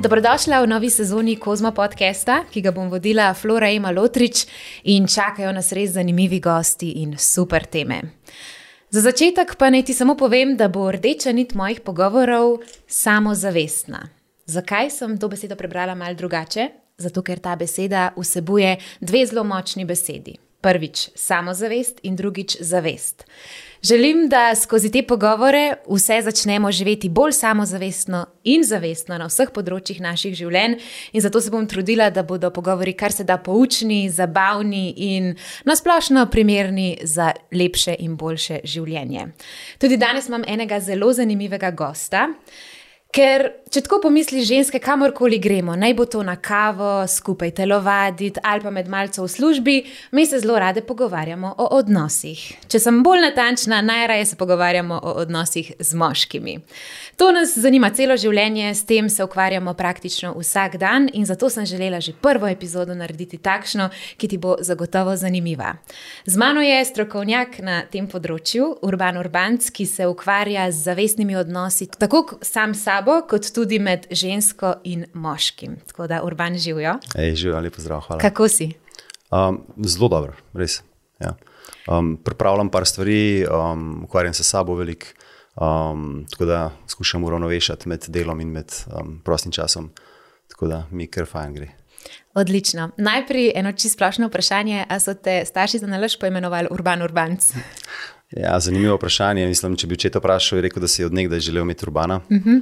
Dobrodošla v novi sezoni Kozma podcasta, ki ga bom vodila Flora Ema Lotrič in čakajo nas res zanimivi gosti in super teme. Za začetek pa naj ti samo povem, da bo rdeča nit mojih pogovorov samozavestna. Zakaj sem to besedo prebrala mal drugače? Zato, ker ta beseda vsebuje dve zelo močni besedi. Prvič samozavest in drugič zavest. Želim, da skozi te pogovore vse začnemo živeti bolj samozavestno in zavestno na vseh področjih naših življenj, in zato se bom trudila, da bodo pogovori kar se da poučni, zabavni in nasplošno primerni za lepše in boljše življenje. Tudi danes imam enega zelo zanimivega gosta. Ker, če tako pomisliš, ženske, kamorkoli gremo, naj bo to na kavo, skupaj telovaditi ali pa med malce v službi, mi se zelo rade pogovarjamo o odnosih. Če sem bolj natančna, najraje se pogovarjamo o odnosih z moškimi. To nas zanima celo življenje, s tem se ukvarjamo praktično vsak dan in zato sem želela že prvo epizodo narediti takšno, ki ti bo zagotovo zanimiva. Z mano je strokovnjak na tem področju, Urban Urbanc, ki se ukvarja z zavestnimi odnosi, tako sam sam sabo, kot tudi med žensko in moškim. Tako da urban živijo. Živijo, lepo zdrav, hvala. Kako si? Um, zelo dobro, res. Ja. Um, pripravljam par stvari, um, ukvarjam se s sabo veliko, um, tako da skušam uravnovešati med delom in med um, prostim časom. Tako da mi kar fajn gre. Odlično. Najprej eno čisto splošno vprašanje, ali so te starši za nalož poimenovali Urban Urbanc? Ja, zanimivo vprašanje. Mislim, če bi če to vprašal, je rekel, da si odnegdaj želel imeti urbana. Uh -huh.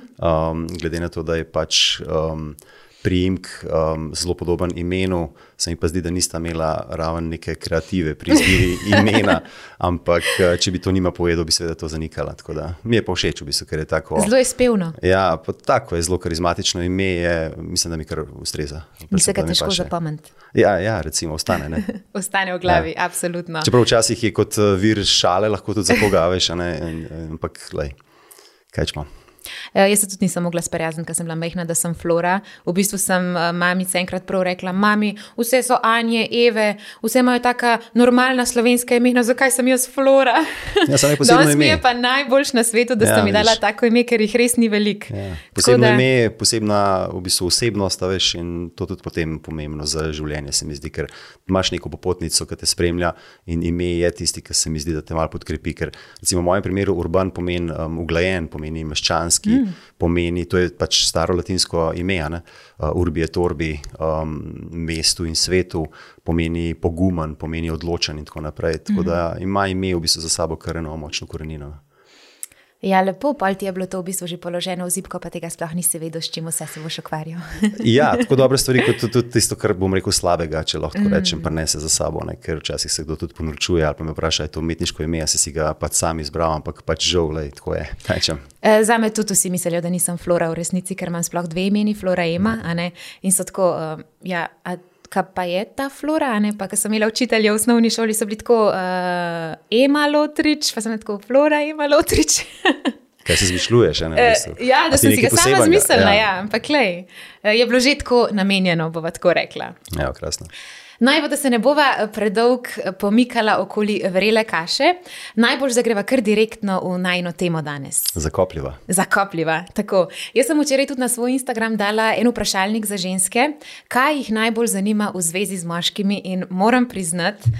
um, glede na to, da je pač um, priimek um, zelo podoben imenu, se mi pa zdi, da nista imela raven neke kreative pri izbiri imena, ampak eh, če bi to njima povedal, bi seveda to zanikala. Mi je pa všeč, v bistvu, ker je tako. Zelo je spevno. Ja, tako je zelo karizmatično ime, je, mislim, da mi kar ustreza. In se ga težko zapomniti. Ja, ja, recimo, ostane. ostane v glavi, ja. absolutno. Čeprav včasih je kot eh, vir šale, lahko tudi za koga veš, ampak, kaj čemo. Uh, jaz se tudi nisem mogla sprijazniti, ker sem bila mehna, da sem flora. V bistvu sem uh, mamici enkrat prav rekla: Mami, vse so Anje, Eve, vse imajo tako normalna slovenska imena, zakaj sem jaz flora? Ja, sem Danes mi je pa najboljš na svetu, da ja, ste mi dala tako ime, ker jih res ni veliko. Ja. Posebno da... ime, posebna v bistvu osebnost, veš, in to tudi potem pomembno za življenje, se mi zdi, ker imaš neko popotnico, ki te spremlja in ime je tisti, ki se mi zdi, da te malo podkrepi. Ker recimo v mojem primeru urban pomeni um, uglajen, pomeni meščanski ki mm. pomeni, to je pač staro latinsko ime, uh, urbi et orbi, um, mestu in svetu, pomeni pogumen, pomeni odločen in tako naprej. Tako mm. da ima ime v bistvu za sabo kar eno močno korenino. Ja, lepo, pol ti je bilo to v bistvu že položeno v zibko, pa tega sploh nisi vedel, s čim vse se boš ukvarjal. ja, tako dobre stvari, kot tudi tisto, kar bom rekel slabega, če lahko mm. rečem, pa ne se za sabo, ne? ker včasih se kdo tudi ponorčuje ali pa me vpraša, je to umetniško ime, jaz si ga pač sam izbral, ampak pač žal, le, tako je. E, za me tudi vsi mislijo, da nisem Flora v resnici, ker imam sploh dve imeni, Flora Ema, mm. in so tako, uh, ja kaj pa je ta flora. Ko sem imela učitelje v osnovni šoli, so bili tako uh, Ema Lotrič, pa sem tako Flora Ema Lotrič. Kaj se zmišljuješ? Ne, uh, ja, da sem si ga sama zmislila, ja. ja, ampak lej, uh, je bilo že tako namenjeno, bova tako rekla. Ja, krasno. Naj bo, da se ne bova eh, predolg eh, pomikala okoli vrele kaše, najbolj zagreva kar direktno v najno temo danes. Zakopljiva. Zakopljiva. Tako. Jaz sem včeraj tudi na svoj Instagram dala en vprašalnik za ženske, kaj jih najbolj zanima v zvezi z moškimi, in moram priznati.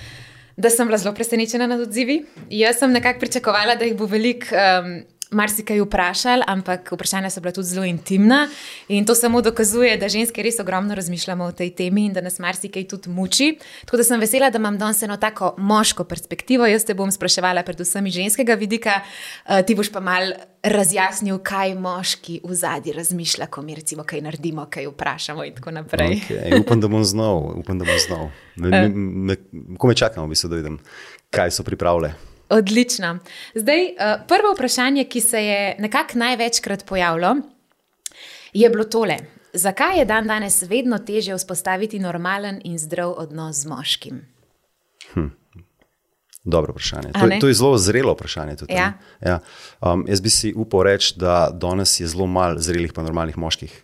Da sem bila zelo presenečena nad odzivi. Jaz sem nekako pričakovala, da jih bo veliko um, marsikaj vprašali, ampak vprašanja so bila tudi zelo intimna. In to samo dokazuje, da ženske res ogromno razmišljamo o tej temi in da nas marsikaj tudi muči. Tako da sem vesela, da imam danes eno tako moško perspektivo. Jaz te bom spraševala, predvsem iz ženskega vidika, uh, ti boš pa mal razjasnil, kaj moški v zadnji razmišlja, ko mi recimo kaj naredimo, kaj vprašamo in tako naprej. Okay. Upam, da bom znal, upam, da bom znal. Me, me, me, ko me čakamo, bi se dovedel, kaj so pripravljali. Odlično. Zdaj, uh, prvo vprašanje, ki se je nekako največkrat pojavilo, je bilo tole. Zakaj je dan danes vedno težje vzpostaviti normalen in zdrav odnos z moškim? Hm. Dobro vprašanje. To, to je zelo zrelo vprašanje. Ja. Ja. Um, jaz bi si upal reči, da danes je zelo malo zrelih, pa normalnih moških.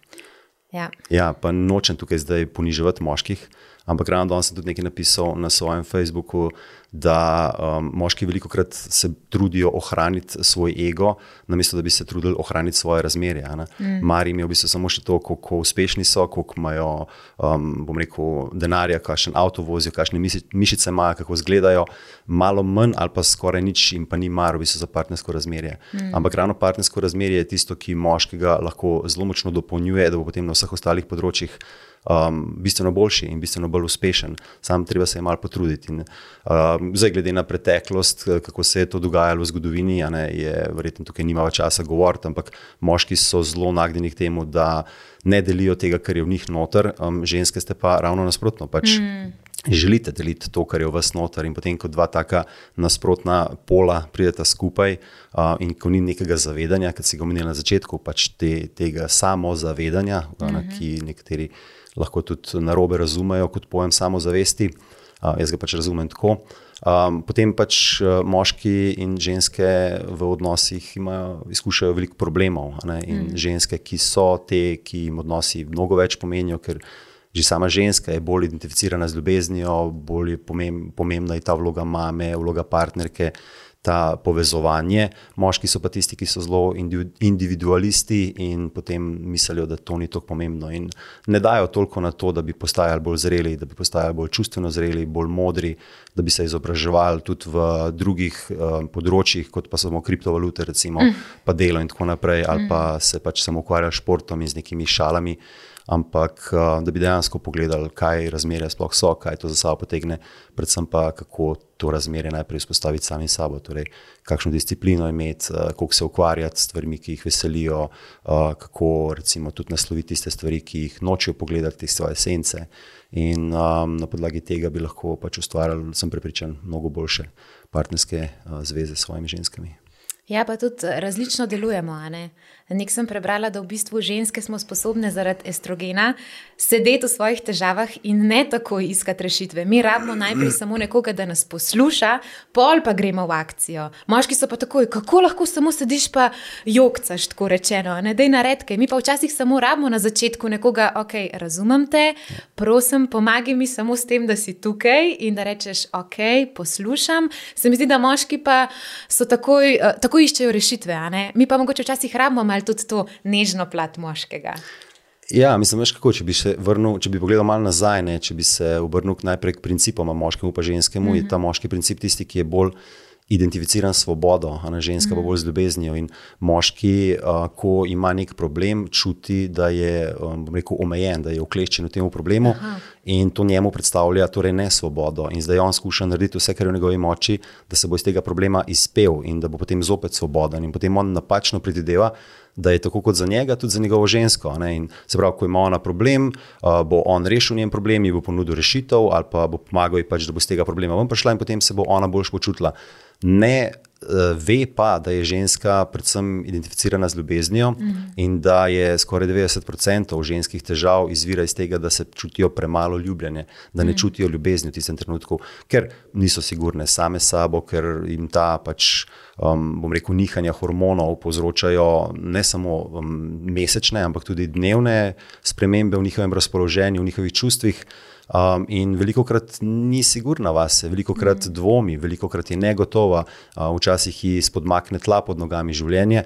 Ja. ja, pa nočem tukaj zdaj poniževati moških, Ampak ravno danes sem tudi nekaj napisal na svojem Facebooku, da um, moški veliko krat se trudijo ohraniti svoj ego, namesto da bi se trudili ohraniti svoje razmerje. Mm. Mari imajo v bistvu samo še to, kako uspešni so, koliko imajo, um, bom rekel, denarja, kakšen avto vozijo, kakšne mišice imajo, kako izgledajo, malo manj ali pa skoraj nič jim pa ni mar, v bistvu za partnersko razmerje. Mm. Ampak ravno partnersko razmerje je tisto, ki moškega lahko zelo močno dopolnjuje, da bo potem na vseh ostalih področjih um, bistveno boljši in bistveno bolj uspešen. Sam treba se je malo potruditi. In, um, zdaj, glede na preteklost, kako se je to dogajalo v zgodovini, ne, je verjetno tukaj nimava časa govoriti, ampak moški so zelo nagnjeni k temu, da ne delijo tega, kar je v njih noter, um, ženske ste pa ravno nasprotno. Pač, mm. Želite deliti to, kar je v vas noter, in potem, ko dva taka nasprotna pola prideta skupaj, uh, in ko ni nekega zavedanja, kot si ga omenil na začetku, pač te, tega samozavedanja, mm -hmm. uh, ki nekateri lahko tudi na robe razumejo kot pojem samozavesti. Uh, jaz ga pač razumem tako. Um, potem pač uh, moški in ženske v odnosih imajo, izkušajo veliko problemov. In mm. ženske, ki so te, ki jim odnosi mnogo več pomenijo, ker že sama ženska je bolj identificirana z ljubeznijo, bolj je pomembna je ta vloga mame, vloga partnerke ta povezovanje. Moški so pa tisti, ki so zelo individualisti in potem mislijo, da to ni tako pomembno. In ne dajo toliko na to, da bi postajali bolj zreli, da bi postajali bolj čustveno zreli, bolj modri, da bi se izobraževali tudi v drugih uh, področjih, kot pa samo kriptovalute, recimo, mm. pa delo in tako naprej, ali mm. pa se pač samo ukvarjajo s športom in z nekimi šalami ampak da bi dejansko pogledali, kaj razmerje sploh so, kaj to za sabo potegne, predvsem pa kako to razmerje najprej vzpostaviti sami sabo, torej kakšno disciplino imeti, kako se ukvarjati s stvarmi, ki jih veselijo, kako recimo tudi nasloviti tiste stvari, ki jih nočejo pogledati, svoje sence. In um, na podlagi tega bi lahko pač ustvarjali, sem prepričan, mnogo boljše partnerske uh, zveze s svojimi ženskami. Ja, pa tudi različno delujemo. Nek sem prebrala, da v bistvu ženske smo sposobne zaradi estrogena sedeti v svojih težavah in ne tako iskati rešitve. Mi rabimo najprej samo nekoga, da nas posluša, pol pa gremo v akcijo. Moški so pa takoj, kako lahko samo sediš pa jokcaš, tako rečeno, ne da je naredke. Mi pa včasih samo rabimo na začetku nekoga, ok, razumem te, prosim, pomagaj mi samo s tem, da si tukaj in da rečeš, ok, poslušam. Se mi zdi, da moški pa so takoj, uh, tako iščejo rešitve, mi pa mogoče včasih rabimo ali tudi to nežno plat moškega. Ja, mislim, veš, kako, če bi se vrnil, če bi pogledal malo nazaj, ne, če bi se obrnil najprej k principom, moškemu in ženskemu, mm -hmm. je ta moški princip tisti, ki je bolj identificiran s svobodo, a ne ženska, mm. pa bolj z ljubeznijo. In moški, uh, ko ima nek problem, čuti, da je um, rekel, omejen, da je ukleščen v tem problemu Aha. in to njemu predstavlja torej nesvobodo. In zdaj on skuša narediti vse, kar je v njegovi moči, da se bo iz tega problema izpel in da bo potem zopet svoboden. In potem on napačno predvideva. Da je tako kot za njega, tudi za njegovo žensko. Se pravi, ko ima ona problem, uh, bo on rešil njen problem, ji bo ponudil rešitev, ali pa bo pomagal, pač, da bo iz tega problema ven prišla, in potem se bo ona bolj počutila ne ve pa, da je ženska predvsem identificirana z ljubeznijo mm in da je skoraj 90% ženskih težav izvira iz tega, da se čutijo premalo ljubljene, da ne mm čutijo ljubezni v tistem trenutku, ker niso sigurne same sabo, ker jim ta pač. Um, bom rekel, nihanja hormonov povzročajo ne samo um, mesečne, ampak tudi dnevne spremembe v njihovem razpoloženju, v njihovih čustvih. Um, in veliko krat ni sigurna vase, veliko krat mm. dvomi, veliko krat je negotova, uh, včasih ji spodmakne tla pod nogami življenje.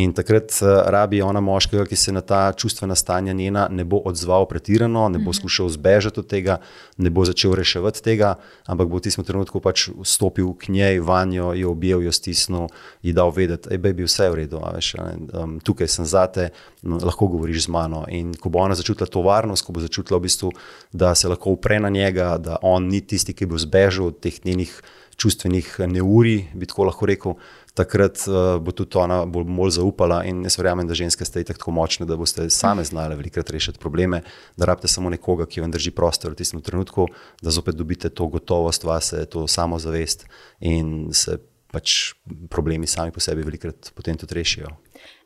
In takrat uh, rabi ona moškega, ki se na ta čustvena stanja njena ne bo odzval pretirano, ne bo mm. skušal zbežati od tega, ne bo začel reševati tega, ampak bo v tistem trenutku pač stopil k njej, vanjo, jo objel, jo stisnil, ji dal vedeti, da je vse v redu, veš, um, tukaj sem zate, lahko govoriš z mano. In ko bo ona začutila to varnost, ko bo začutila v bistvu, da se lahko lahko upre na njega, da on ni tisti, ki bo zbežal od teh njenih čustvenih neuri, bi tako lahko rekel. Takrat uh, bo tudi ona bolj, bolj zaupala, in jaz verjamem, da ženske ste tako močne, da boste same znale velikrat rešiti probleme, da rabite samo nekoga, ki vam drži prostor v tistem trenutku, da zopet dobite to gotovost vase, to samozavest in se pač problemi sami po sebi velikrat potem tudi rešijo.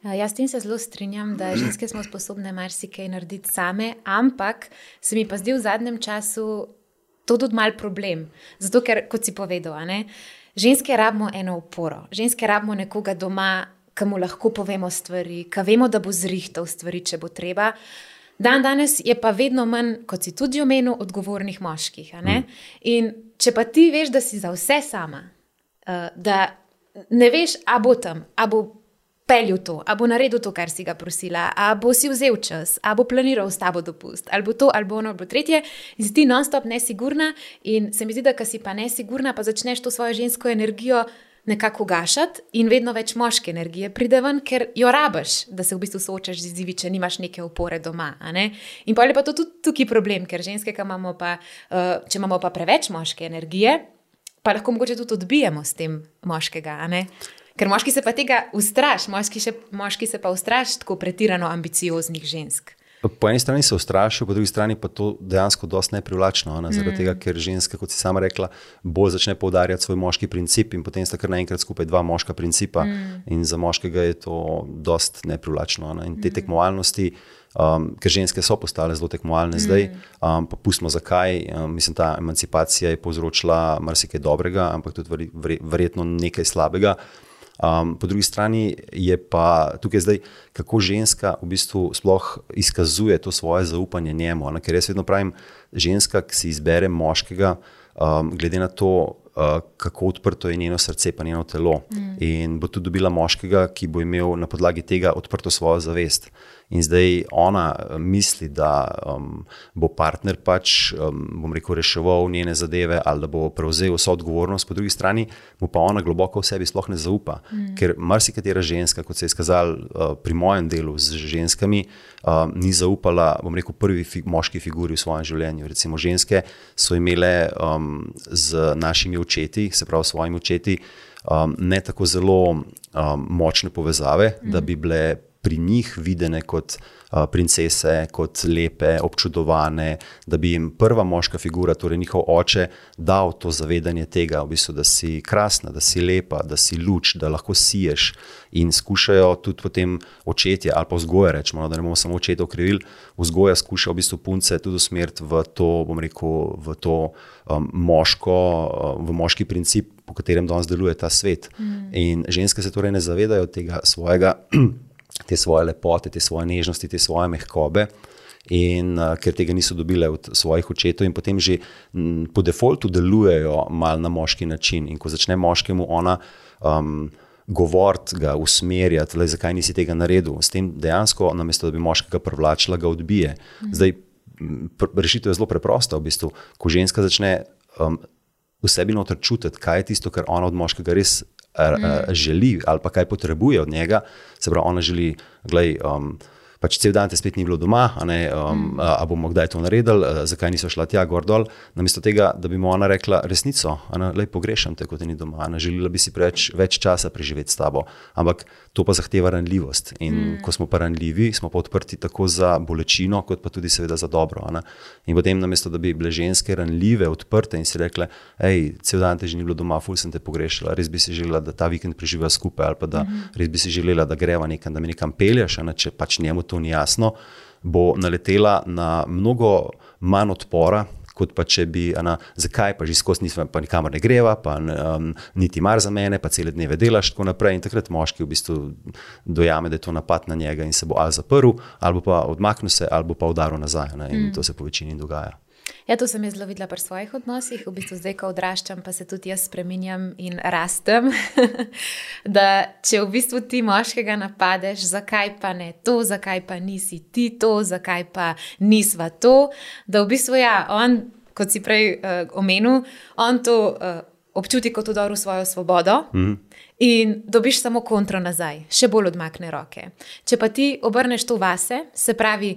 Ja, jaz s tem se zelo strinjam, da ženske smo sposobne marsikaj narediti same, ampak se mi pa zdi v zadnjem času to tudi mal problem. Zato, ker, kot si povedal, ne, ženske rabimo eno oporo, ženske rabimo nekoga doma, ki mu lahko povemo stvari, ki vemo, da bo zrihtal stvari, če bo treba. Dan danes je pa vedno manj, kot si tudi omenil, odgovornih moških. Mm. In če pa ti veš, da si za vse sama, uh, da ne veš, a bo tam, a bo peljal to, a bo naredil to, kar si ga prosila, a bo si vzel čas, a bo planiral s tabo dopust, ali bo to, ali bo ono, ali bo tretje, in si ti non-stop nesigurna. In se mi zdi, da ka si pa nesigurna, pa začneš to svojo žensko energijo. Nekako gašati, in vedno več moške energije pride ven, ker jo rabiš, da se v bistvu soočaš z izzivi, če nimaš neke opore doma. In pa je pa to tudi tukaj problem, ker ženske, imamo pa, uh, če imamo pa preveč moške energije, pa lahko mogoče tudi odbijemo s tem moškega. Ker moški se pa tega ustraš, moški, še, moški se pa ustraš tako pretirano ambicioznih žensk. Po eni strani se ustrašijo, po drugi strani pa to dejansko dosti neprivlačno. Ne? Zaradi mm. tega, ker ženska, kot si sama rekla, bolj začne poudarjati svoj moški princip in potem sta kar naenkrat skupaj dva moška principa. Mm. In za moškega je to dosti neprivlačno. Ne? In te mm. tekmovalnosti, um, ker ženske so postale zelo tekmovalne mm. zdaj, um, pa pustimo zakaj. Um, mislim, ta emancipacija je povzročila marsikaj dobrega, ampak tudi verjetno nekaj slabega. Um, po drugi strani je pa tukaj zdaj, kako ženska v bistvu sploh izkazuje to svoje zaupanje njemu. Ne? Ker jaz vedno pravim, ženska, ki si izbere moškega, um, glede na to, uh, kako odprto je njeno srce, pa njeno telo. Mm. In bo tudi dobila moškega, ki bo imel na podlagi tega odprto svojo zavest. In zdaj ona eh, misli, da um, bo partner pač, um, bom rekel, reševal njene zadeve ali da bo prevzel vso odgovornost, po drugi strani mu pa ona globoko v sebi sploh ne zaupa. Mm. Ker marsikatera ženska, kot se je izkazalo uh, pri mojem delu z ženskami, uh, ni zaupala, bom rekel, prvi fi moški figuri v svojem življenju. Recimo ženske so imele um, z našimi očeti, se pravi, s svojimi očeti. Um, ne tako zelo um, močne povezave, mm. da bi bile pri njih videne kot uh, princese, kot lepe, občudovane, da bi jim prva moška figura, torej njihov oče, dal to zavedanje tega, v bistvu, da si krasna, da si lepa, da si luč, da lahko siješ. In skušajo tudi potem očetje ali pa vzgoje, rečemo, no, da ne bomo samo očetje okrivili, vzgoja skuša v bistvu punce tudi usmeriti v to, bom rekel, v to um, moško, um, v moški princip. Po katerem danes deluje ta svet. Mm. In ženske se torej ne zavedajo tega svojega te svoje lepote, te svoje nežnosti, te svoje mehkobe. In uh, ker tega niso dobile od svojih očetov, in potem že m, po defaultu delujejo malo na moški način. In ko začne moškemu ona um, govoriti, ga usmerjati, le, zakaj nisi tega naredil, s tem dejansko, namesto da bi moškega privlačila, ga odbije. Mhm. Zdaj, rešitev je zelo preprosta. V bistvu, ko ženska začne um, v sebi noter čutiti, kaj je tisto, kar ona od moškega res mm. želi ali pa kaj potrebuje od njega. Se pravi, ona želi, gledaj. Um, pač cel dan te spet ni bilo doma, a, ne, um, mm. a, a bomo kdaj to naredili, zakaj niso šla tja gor dol. Namesto tega, da bi mu ona rekla resnico, da pogrešam te, kot ti ni doma, ana, želela bi si preveč več časa preživeti s tabo. Ampak to pa zahteva ranljivost. In mm. ko smo pa ranljivi, smo pa odprti tako za bolečino, kot pa tudi seveda za dobro. In potem, namesto da bi bile ženske ranljive, odprte in si rekle, hej, cel dan te že ni bilo doma, ful sem te pogrešala, res bi si želela, da ta vikend preživiva skupaj, ali pa da mm. res bi si želela, da greva nekam, da me nekam pelješ, ana, če pač njemu to ni jasno, bo naletela na mnogo manj odpora. Kot pa če bi, ana, zakaj pa že skozi nisem, pa nikamor ne greva, pa um, niti mar za mene, pa cele dneve delaš, tako naprej. In takrat moški v bistvu dojame, da je to napad na njega in se bo ali zaprl, ali pa odmaknil se, ali pa udaril nazaj. Ne? In mm. to se po večini dogaja. Ja, to sem jaz zelo videla pri svojih odnosih, v bistvu zdaj, ko odraščam, pa se tudi jaz spremenjam in rastem. da če v bistvu ti moškega napadeš, zakaj pa ne to, zakaj pa nisi ti to, zakaj pa nisva to. Da v bistvu, ja, on, kot si prej uh, omenil, on to uh, občuti kot udor v svojo svobodo. Mm. In dobiš samo kontro nazaj, še bolj odmakne roke. Če pa ti obrneš to vase, se pravi,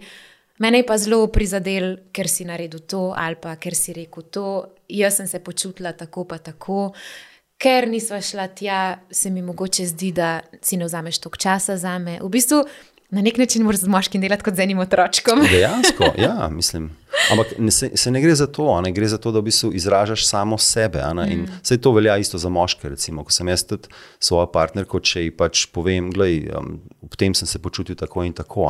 Mene je pa zelo prizadel, ker si naredil to ali pa ker si rekel to. Jaz sem se počutila tako, pa tako. Ker nisva šla tja, se mi mogoče zdi, da si ne vzameš toliko časa za me. V bistvu, na nek način moraš z moškim delati kot z enim otročkom. Dejansko, ja, mislim. Ampak ne, se, se ne gre za to, ne gre za to, da v bistvu izražaš samo sebe. Mm. In vse to velja isto za moške. Recimo, ko sem jaz tudi svojo partnerko, če ji pač povem, da um, v tem sem se počutil tako in tako.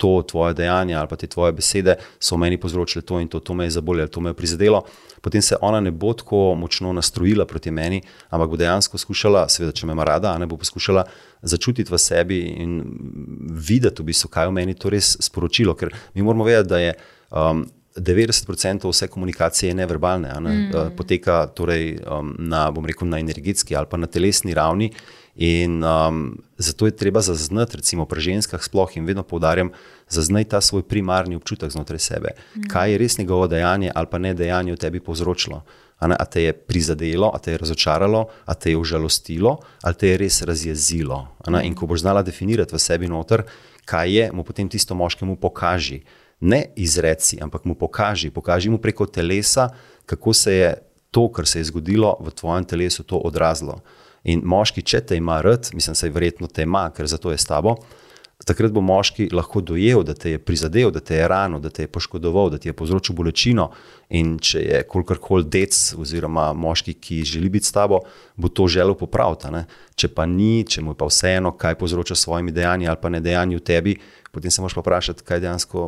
To tvoje dejanje ali pa te tvoje besede so meni povzročile to in to, to me je zabolelo, to me je prizadelo. Potem se ona ne bo tako močno nastrojila proti meni, ampak bo dejansko skušala, seveda, če me ima rada, ne bo poskušala začutiti v sebi in videti, v bistvu, kaj v meni to res sporočilo. Ker mi moramo vedeti, da je um, 90% vse komunikacije neverbalne, ne? mm. uh, poteka torej, um, na, rekel, na energetski ali pa na telesni ravni. In um, zato je treba zaznati, recimo pri ženskah, sploh in vedno poudarjam, zaznati ta svoj primarni občutek znotraj sebe. Mm. Kaj je res njegovo dejanje ali pa ne dejanje v tebi povzročilo? A, ne, a te je prizadelo, a te je razočaralo, a te je užalostilo, ali te je res razjezilo. In ko boš znala definirati v sebi noter, kaj je, mu potem tisto moškemu pokaži ne izreci, ampak mu pokaži, pokaži mu preko telesa, kako se je to, kar se je zgodilo v tvojem telesu, to odrazilo. In moški, če te ima rad, mislim, da je verjetno te ima, ker zato je s tabo. Takrat bo moški lahko dojel, da te je prizadel, da te je ranil, da te je poškodoval, da ti je povzročil bolečino. In če je kolikorkoli dec, oziroma moški, ki želi biti s tabo, bo to želel popraviti. Če pa ni, če mu je pa vseeno, kaj povzroča s svojimi dejanji ali pa ne dejanji v tebi, potem se moraš pa vprašati, kaj dejansko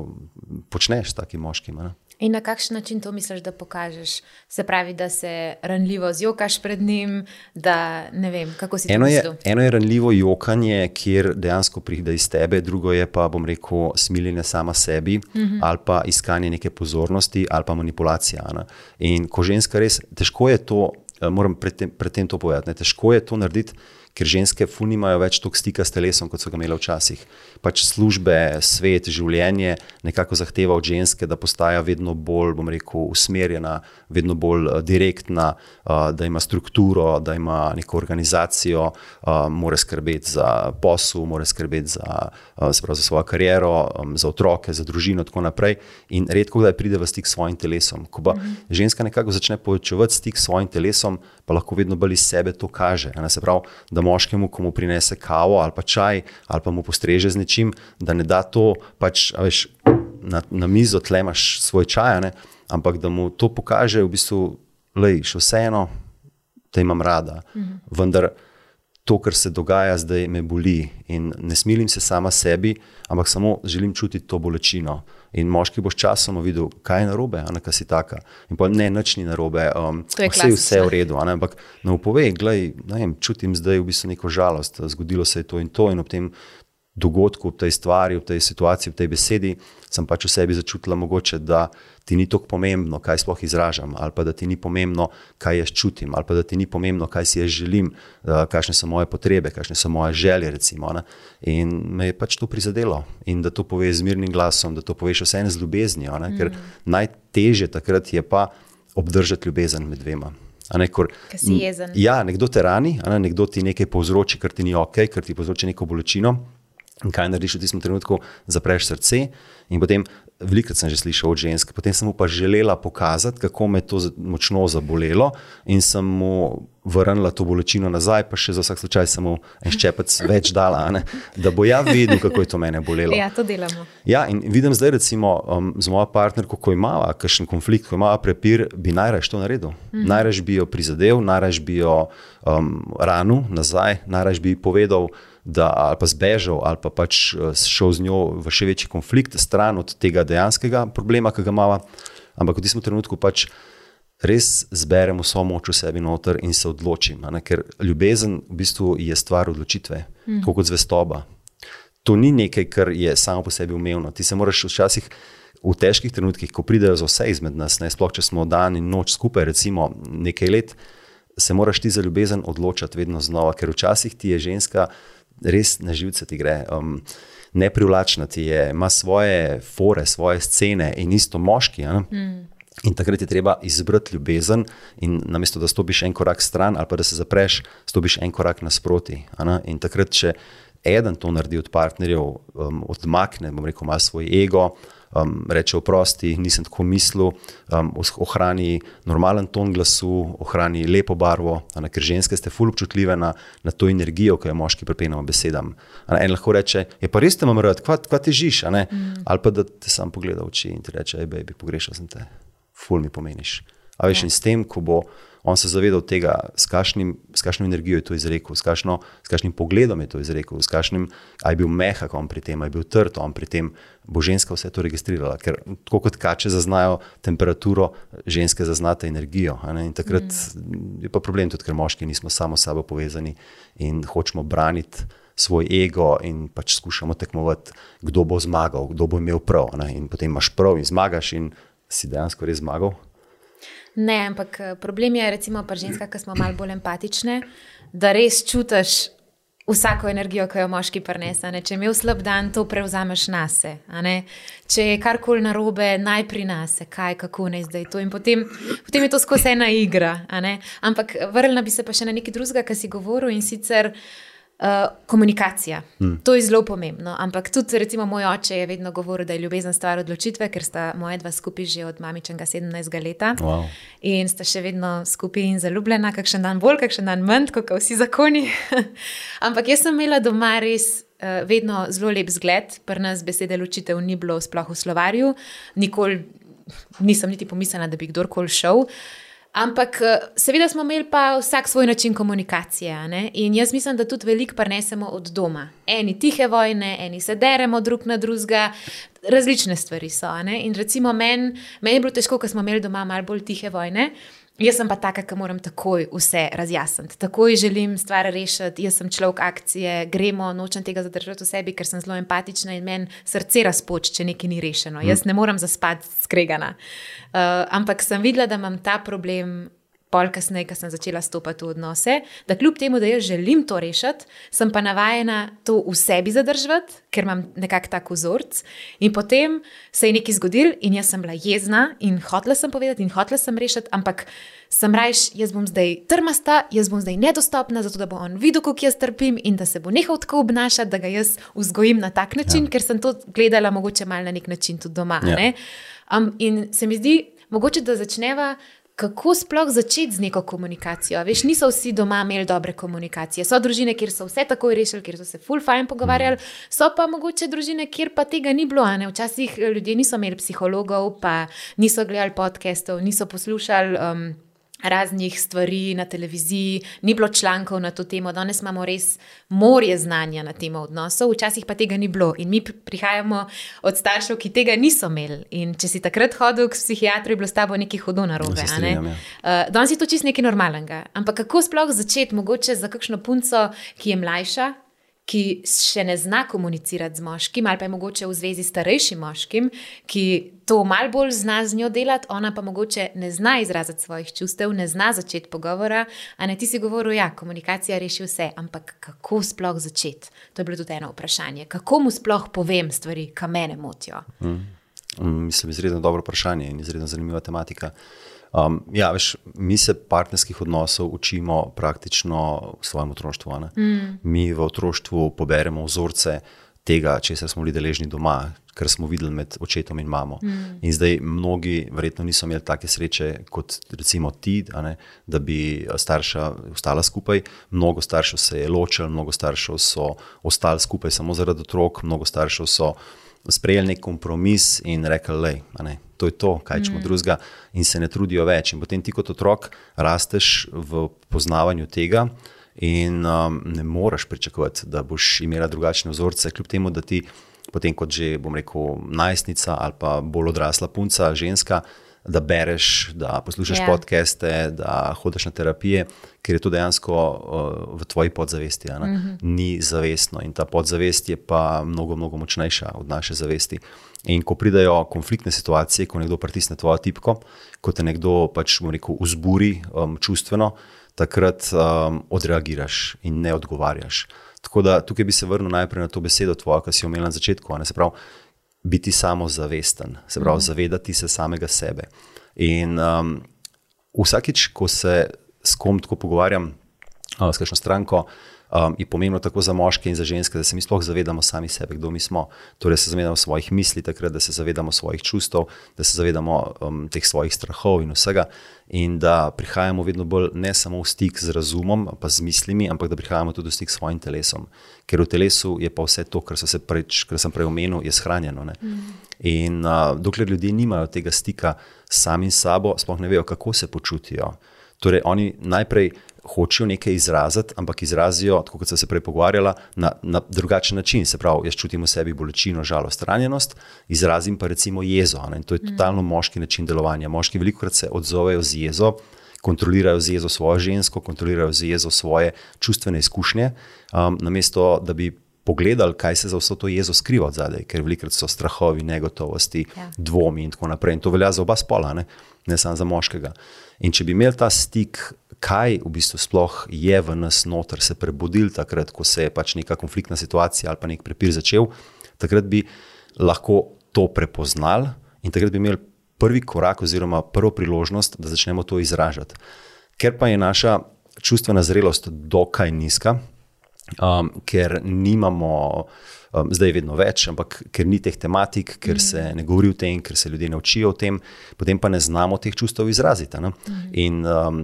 počneš s takim moškim. Ne? In na kakšen način to misliš, da pokažeš? Se pravi, da se ranljivo zjokaš pred njim, da ne vem, kako si eno to je, eno je ranljivo jokanje, kjer dejansko pride iz tebe, drugo je pa, bom rekel, smiljenje sama sebi uh mhm. -huh. ali pa iskanje neke pozornosti ali pa manipulacija. Ne? In ko ženska res, težko je to, eh, moram predtem pred to povedati, ne? težko je to narediti ker ženske funimajo več tog stika s telesom, kot so ga imele včasih. Pač službe, svet, življenje nekako zahteva od ženske, da postaja vedno bolj, bom rekel, usmerjena, vedno bolj uh, direktna, uh, da ima strukturo, da ima neko organizacijo, uh, mora skrbeti za posel, mora skrbeti za, uh, za svojo kariero, za otroke, za družino in tako naprej. In redko kdaj pride v stik s svojim telesom. Ko pa mhm. ženska nekako začne povečevati stik s svojim telesom, pa lahko vedno bolj iz sebe to kaže. Se pravi, moškemu, ko mu prinese kavo ali pa čaj, ali pa mu postreže z nečim, da ne da to pač, veš, na, na mizo, tlemaš svoj čaj, ne? ampak da mu to pokaže, v bistvu, da je vseeno, da imam rada. Mhm. Vendar to, kar se dogaja zdaj, me boli in ne smilim se sama sebi, ampak samo želim čutiti to bolečino. In moški boš časoma videl, kaj je narobe, a ne kaj si taka. In pa ne, nič ni narobe, um, vse je vse v redu. Ampak ne upovej, gledaj, ne vem, čutim zdaj v bistvu neko žalost, zgodilo se je to in to in ob tem dogodku, v tej stvari, v tej situaciji, v tej besedi, sem pač v sebi začutila mogoče, da ti ni tako pomembno, kaj sploh izražam, ali pa da ti ni pomembno, kaj jaz čutim, ali pa da ti ni pomembno, kaj si jaz želim, kakšne so moje potrebe, kakšne so moje želje. Recimo, in me je pač to prizadelo. In da to poveš z mirnim glasom, da to poveš vseeno z ljubeznijo, ne? ker mm. najtežje takrat je pa obdržati ljubezen med dvema. Ne, kor, ja, nekdo te rani, ne, nekdo ti nekaj povzroči, kar ti ni ok, kar ti povzroči neko bolečino. In kaj narediš v tistem trenutku, zapreš srce. In potem, veliko sem že slišal od žensk, potem sem mu pa želela pokazati, kako me je to močno zabolelo, in sem mu vrnila to bolečino nazaj, pa še za vsak slučaj sem mu en ščepec več dala, ne? da bo ja videl, kako je to mene bolelo. Ja, to delamo. Ja, in vidim zdaj, recimo, um, z mojo partnerko, ko ima kakšen konflikt, ko ima prepir, bi najraž to naredil. Mhm. Najraž bi jo prizadel, najraž bi jo um, ranil nazaj, najraž bi povedal da ali pa zbežal, ali pa pač eh, šel z njo v še večji konflikt, stran od tega dejanskega problema, ki ga ima. Ampak v tistem trenutku pač res zberem vso moč v sebi noter in se odločim. Ker ljubezen v bistvu je stvar odločitve, mm. kot zvestoba. To ni nekaj, kar je samo po sebi umevno. Ti se moraš včasih. V težkih trenutkih, ko pridejo za vse izmed nas, ne sploh, če smo dan in noč skupaj, recimo nekaj let, se moraš ti za ljubezen odločiti vedno znova, ker včasih ti je ženska res na živce ti gre. Um, Neprivlačna ti je, ima svoje fore, svoje scene in isto moški. Mm. In takrat je treba izbrati ljubezen, in namesto da stopiš en korak stran ali pa da se zapreš, stopiš en korak nasproti. In takrat, če eden to naredi od partnerjev, um, odmakne, bom rekel, malo svoj ego, um, reče oprosti, nisem tako mislil, um, ohrani normalen ton glasu, ohrani lepo barvo, ne, ker ženske ste ful občutljive na, na to energijo, ki jo moški pripenjamo besedam. En lahko reče, je pa res te imam rad, kva, kva ti žiš, mm. ali pa da te sam pogleda v oči in ti reče, hej, baby, pogrešal sem te, ful mi pomeniš. A veš, ja. in s tem, ko bo on se zavedal tega, s, kašnim, s kakšno energijo je to izrekel, s, kašno, s kakšnim pogledom je to izrekel, s kakšnim, aj bil mehak on pri tem, aj bil trd on pri tem, bo ženska vse to registrirala. Ker tako kot kače zaznajo temperaturo, ženske zaznate energijo. In takrat mm. je pa problem tudi, ker moški nismo samo s sabo povezani in hočemo braniti. Svoj ego in pač skušamo tekmovati, kdo bo zmagal, kdo bo imel prav. Ne? In potem imaš prav in zmagaš, in si dejansko res zmagal. Ne, ampak eh, problem je, recimo, pri ženskah, ki smo malo bolj empatične, da res čutiš vsako energijo, ki jo moški prenese. Če imel slab dan, to prevzameš na sebe. Če je karkoli narobe, naj prinese, kaj, kako ne zdaj to. In potem, potem je to skozi ena igra. Ampak vrnila bi se pa še na nekaj drugega, kar si govoril in sicer. Uh, komunikacija. Hmm. To je zelo pomembno. Ampak tudi, recimo, moj oče je vedno govoril, da je ljubezen stvar odločitve, ker sta moja dva skupaj že od mamičnega 17. leta wow. in sta še vedno skupaj in zaljubljena, kakšen dan bolj, kakšen dan manj, kot vsi zakoni. Ampak jaz sem imela doma res uh, vedno zelo lep zgled, pri nas besede ločitev ni bilo sploh v slovarju, nikoli nisem niti pomislila, da bi kdorkoli šel. Uh, Ampak, eh, seveda, smo imeli pa vsak svoj način komunikacije. In jaz mislim, da tudi veliko prenesemo od doma. Eni tihe vojne, eni se deremo drug na drugega, različne stvari so. In recimo, meni men je bilo težko, ker smo imeli doma malo bolj tihe vojne. Jaz sem pa taka, ki moram takoj vse razjasniti. Takoj želim stvar rešiti, jaz sem človek akcije, gremo, nočem tega zadržati v sebi, ker sem zelo empatična in meni srce razpoč, če nekaj ni rešeno. Mm. Jaz ne morem zaspati skregana. Uh, ampak sem videla, da imam ta problem pol kasneje, ko sem začela stopiti v odnose, da kljub temu, da jaz želim to rešiti, sem pa navajena to v sebi zadržati, ker imam nekako tak vzorc. In potem se je nekaj zgodil, in jaz sem bila jezna in hotela sem povedati, in hotela sem rešiti, ampak sem rajš, jaz bom zdaj trmasta, jaz bom zdaj nedostopna, zato da bo on videl, kako jaz trpim in da se bo nehal tako obnašati, da ga jaz vzgojim na tak način, ja. ker sem to gledala mogoče mal na nek način tudi doma. Ja. Um, in se mi zdi, mogoče da začneva kako sploh začeti z neko komunikacijo. Veš, niso vsi doma imeli dobre komunikacije. So družine, kjer so vse takoj rešili, kjer so se full fajn pogovarjali, so pa mogoče družine, kjer pa tega ni bilo. Včasih ljudje niso imeli psihologov, pa niso gledali podcastov, niso poslušali. Um, raznih stvari na televiziji, ni bilo člankov na to temo, danes imamo res morje znanja na temo odnosov, včasih pa tega ni bilo. In mi prihajamo od staršev, ki tega niso imeli. In če si takrat hodil k psihiatru, je bilo s tabo nekaj hudo narobe. No, ja. uh, danes je to čist nekaj normalnega. Ampak kako sploh začeti, mogoče za kakšno punco, ki je mlajša, ki še ne zna komunicirati z moškim, ali pa je mogoče v zvezi s starejšim moškim, ki to malo bolj zna z njo delati, ona pa mogoče ne zna izraziti svojih čustev, ne zna začeti pogovora. A ne ti si govoril, da ja, komunikacija reši vse, ampak kako sploh začeti? To je bilo tudi eno vprašanje. Kako mu sploh povem stvari, ki me motijo? Mm. Mislim, izredno dobro vprašanje in izredno zanimiva tematika. Um, ja, veš, mi se partnerskih odnosov učimo praktično v svojem otroštvu. Mm. Mi v otroštvu poberemo vzorce tega, če smo bili deležni doma, kar smo videli med očetom in mamo. Mm. In zdaj mnogi verjetno niso imeli take sreče kot recimo ti, ne, da bi starša ostala skupaj. Mnogo staršev se je ločilo, mnogo staršev so ostali skupaj samo zaradi otrok, mnogo staršev so sprejeli nek kompromis in rekli, da je to, to kaj čemo mm. drugega, in se ne trudijo več. In potem ti kot otrok rasteš v poznavanju tega. In um, ne moreš pričakovati, da boš imela drugačne vzorce, kljub temu, da ti, potem kot že bom rekel, najstnica ali pa bolj odrasla punca, ženska, da bereš, da poslušaš yeah. Ja. podcaste, da hodiš na terapije, ker je to dejansko uh, v tvoji podzavesti, mm -hmm. ni zavestno. In ta podzavest je pa mnogo, mnogo močnejša od naše zavesti. In ko pridejo konfliktne situacije, ko nekdo pritisne tvojo tipko, ko te nekdo pač rekel, vzburi um, čustveno, takrat um, odreagiraš in ne odgovarjaš. Tako da tukaj bi se vrnil najprej na to besedo, tvojo, ki si jo imel na začetku. Se pravi, biti samozavesten, se pravi, mm. zavedati se samega sebe. In um, vsakič, ko se s kom tako pogovarjam, uh, s kakšno stranko, um, je pomembno tako za moške in za ženske, da se mi sploh zavedamo sami sebe, kdo mi smo. Torej, da se zavedamo svojih misli, takrat, da se zavedamo svojih čustev, da se zavedamo um, teh svojih strahov in vsega. In da prihajamo vedno bolj ne samo v stik z razumom, pa z mislimi, ampak da prihajamo tudi v stik s svojim telesom. Ker v telesu je pa vse to, kar, preč, kar sem prej omenil, je shranjeno. Mm. In uh, dokler ljudje nimajo tega stika sami s sabo, sploh ne vejo, kako se počutijo. Torej, oni najprej hočejo nekaj izraziti, ampak izrazijo, kot sem se prej pogovarjala, na, na drugačen način. Se pravi, jaz čutim v sebi bolečino, žalost, ranjenost, izrazim pa recimo jezo. Ne? In to je mm. totalno moški način delovanja. Moški veliko krat se odzovejo z jezo. Kontrolirajo z jezo svojo žensko, kontrolirajo z jezo svoje čustvene izkušnje, um, namesto da bi pogledali, kaj se za vso to jezo skriva zadaj, ker velikokrat so strahovi, negotovosti, ja. dvomi in tako naprej. In to velja za oba spola, ne, ne samo za moškega. In če bi imeli ta stik, kaj v bistvu sploh je v nas noter, se prebudil takrat, ko se je pač neka konfliktna situacija ali pa nek prepir začel, takrat bi lahko to prepoznali in takrat bi imeli prvi korak oziroma prvo priložnost, da začnemo to izražati. Ker pa je naša čustvena zrelost dokaj nizka, um, ker nimamo, um, zdaj je vedno več, ampak ker ni teh tematik, ker mm. se ne govori o tem, ker se ljudje ne učijo o tem, potem pa ne znamo teh čustev izraziti. Mm. In, um,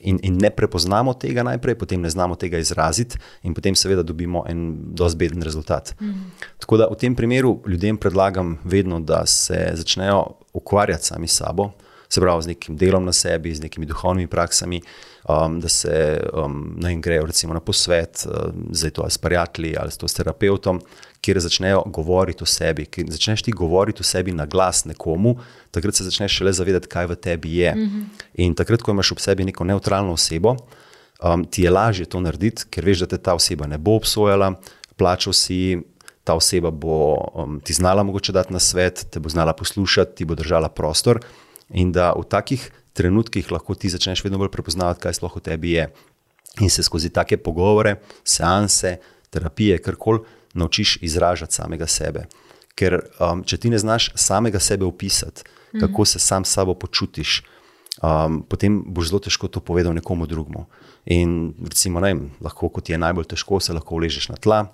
in, in ne prepoznamo tega najprej, potem ne znamo tega izraziti, in potem seveda dobimo en dosti beden rezultat. Mm. Tako da v tem primeru ljudem predlagam vedno, da se začnejo ukvarjati sami s sabo. Se pravi, z nekim delom na sebi, z nekimi duhovnimi praksami, um, da se um, naj grejo recimo na posvet, um, zdaj to ali s prijatelji ali s terapeutom, kjer začnejo govoriti o sebi. Ker začneš ti govoriti o sebi na glas nekomu, takrat se začneš šele zavedati, kaj v tebi je. Mm -hmm. In takrat, ko imaš ob sebi neko neutralno osebo, um, ti je lažje to narediti, ker veš, da te ta oseba ne bo obsojala, plačal si. Ta oseba bo um, ti znala mogoče dati na svet, te bo znala poslušati, ti bo držala prostor. In da v takih trenutkih lahko ti začneš vedno bolj prepoznavati, kaj sploh v tebi je. In se skozi take pogovore, seanse, terapije, karkoli, naučiš izražati samega sebe. Ker um, če ti ne znaš samega sebe opisati, mhm. kako se sam s sabo počutiš, um, potem boš zelo težko to povedal nekomu drugemu. In recimo, ne, lahko, kot je najbolj težko, se lahko uležeš na tla,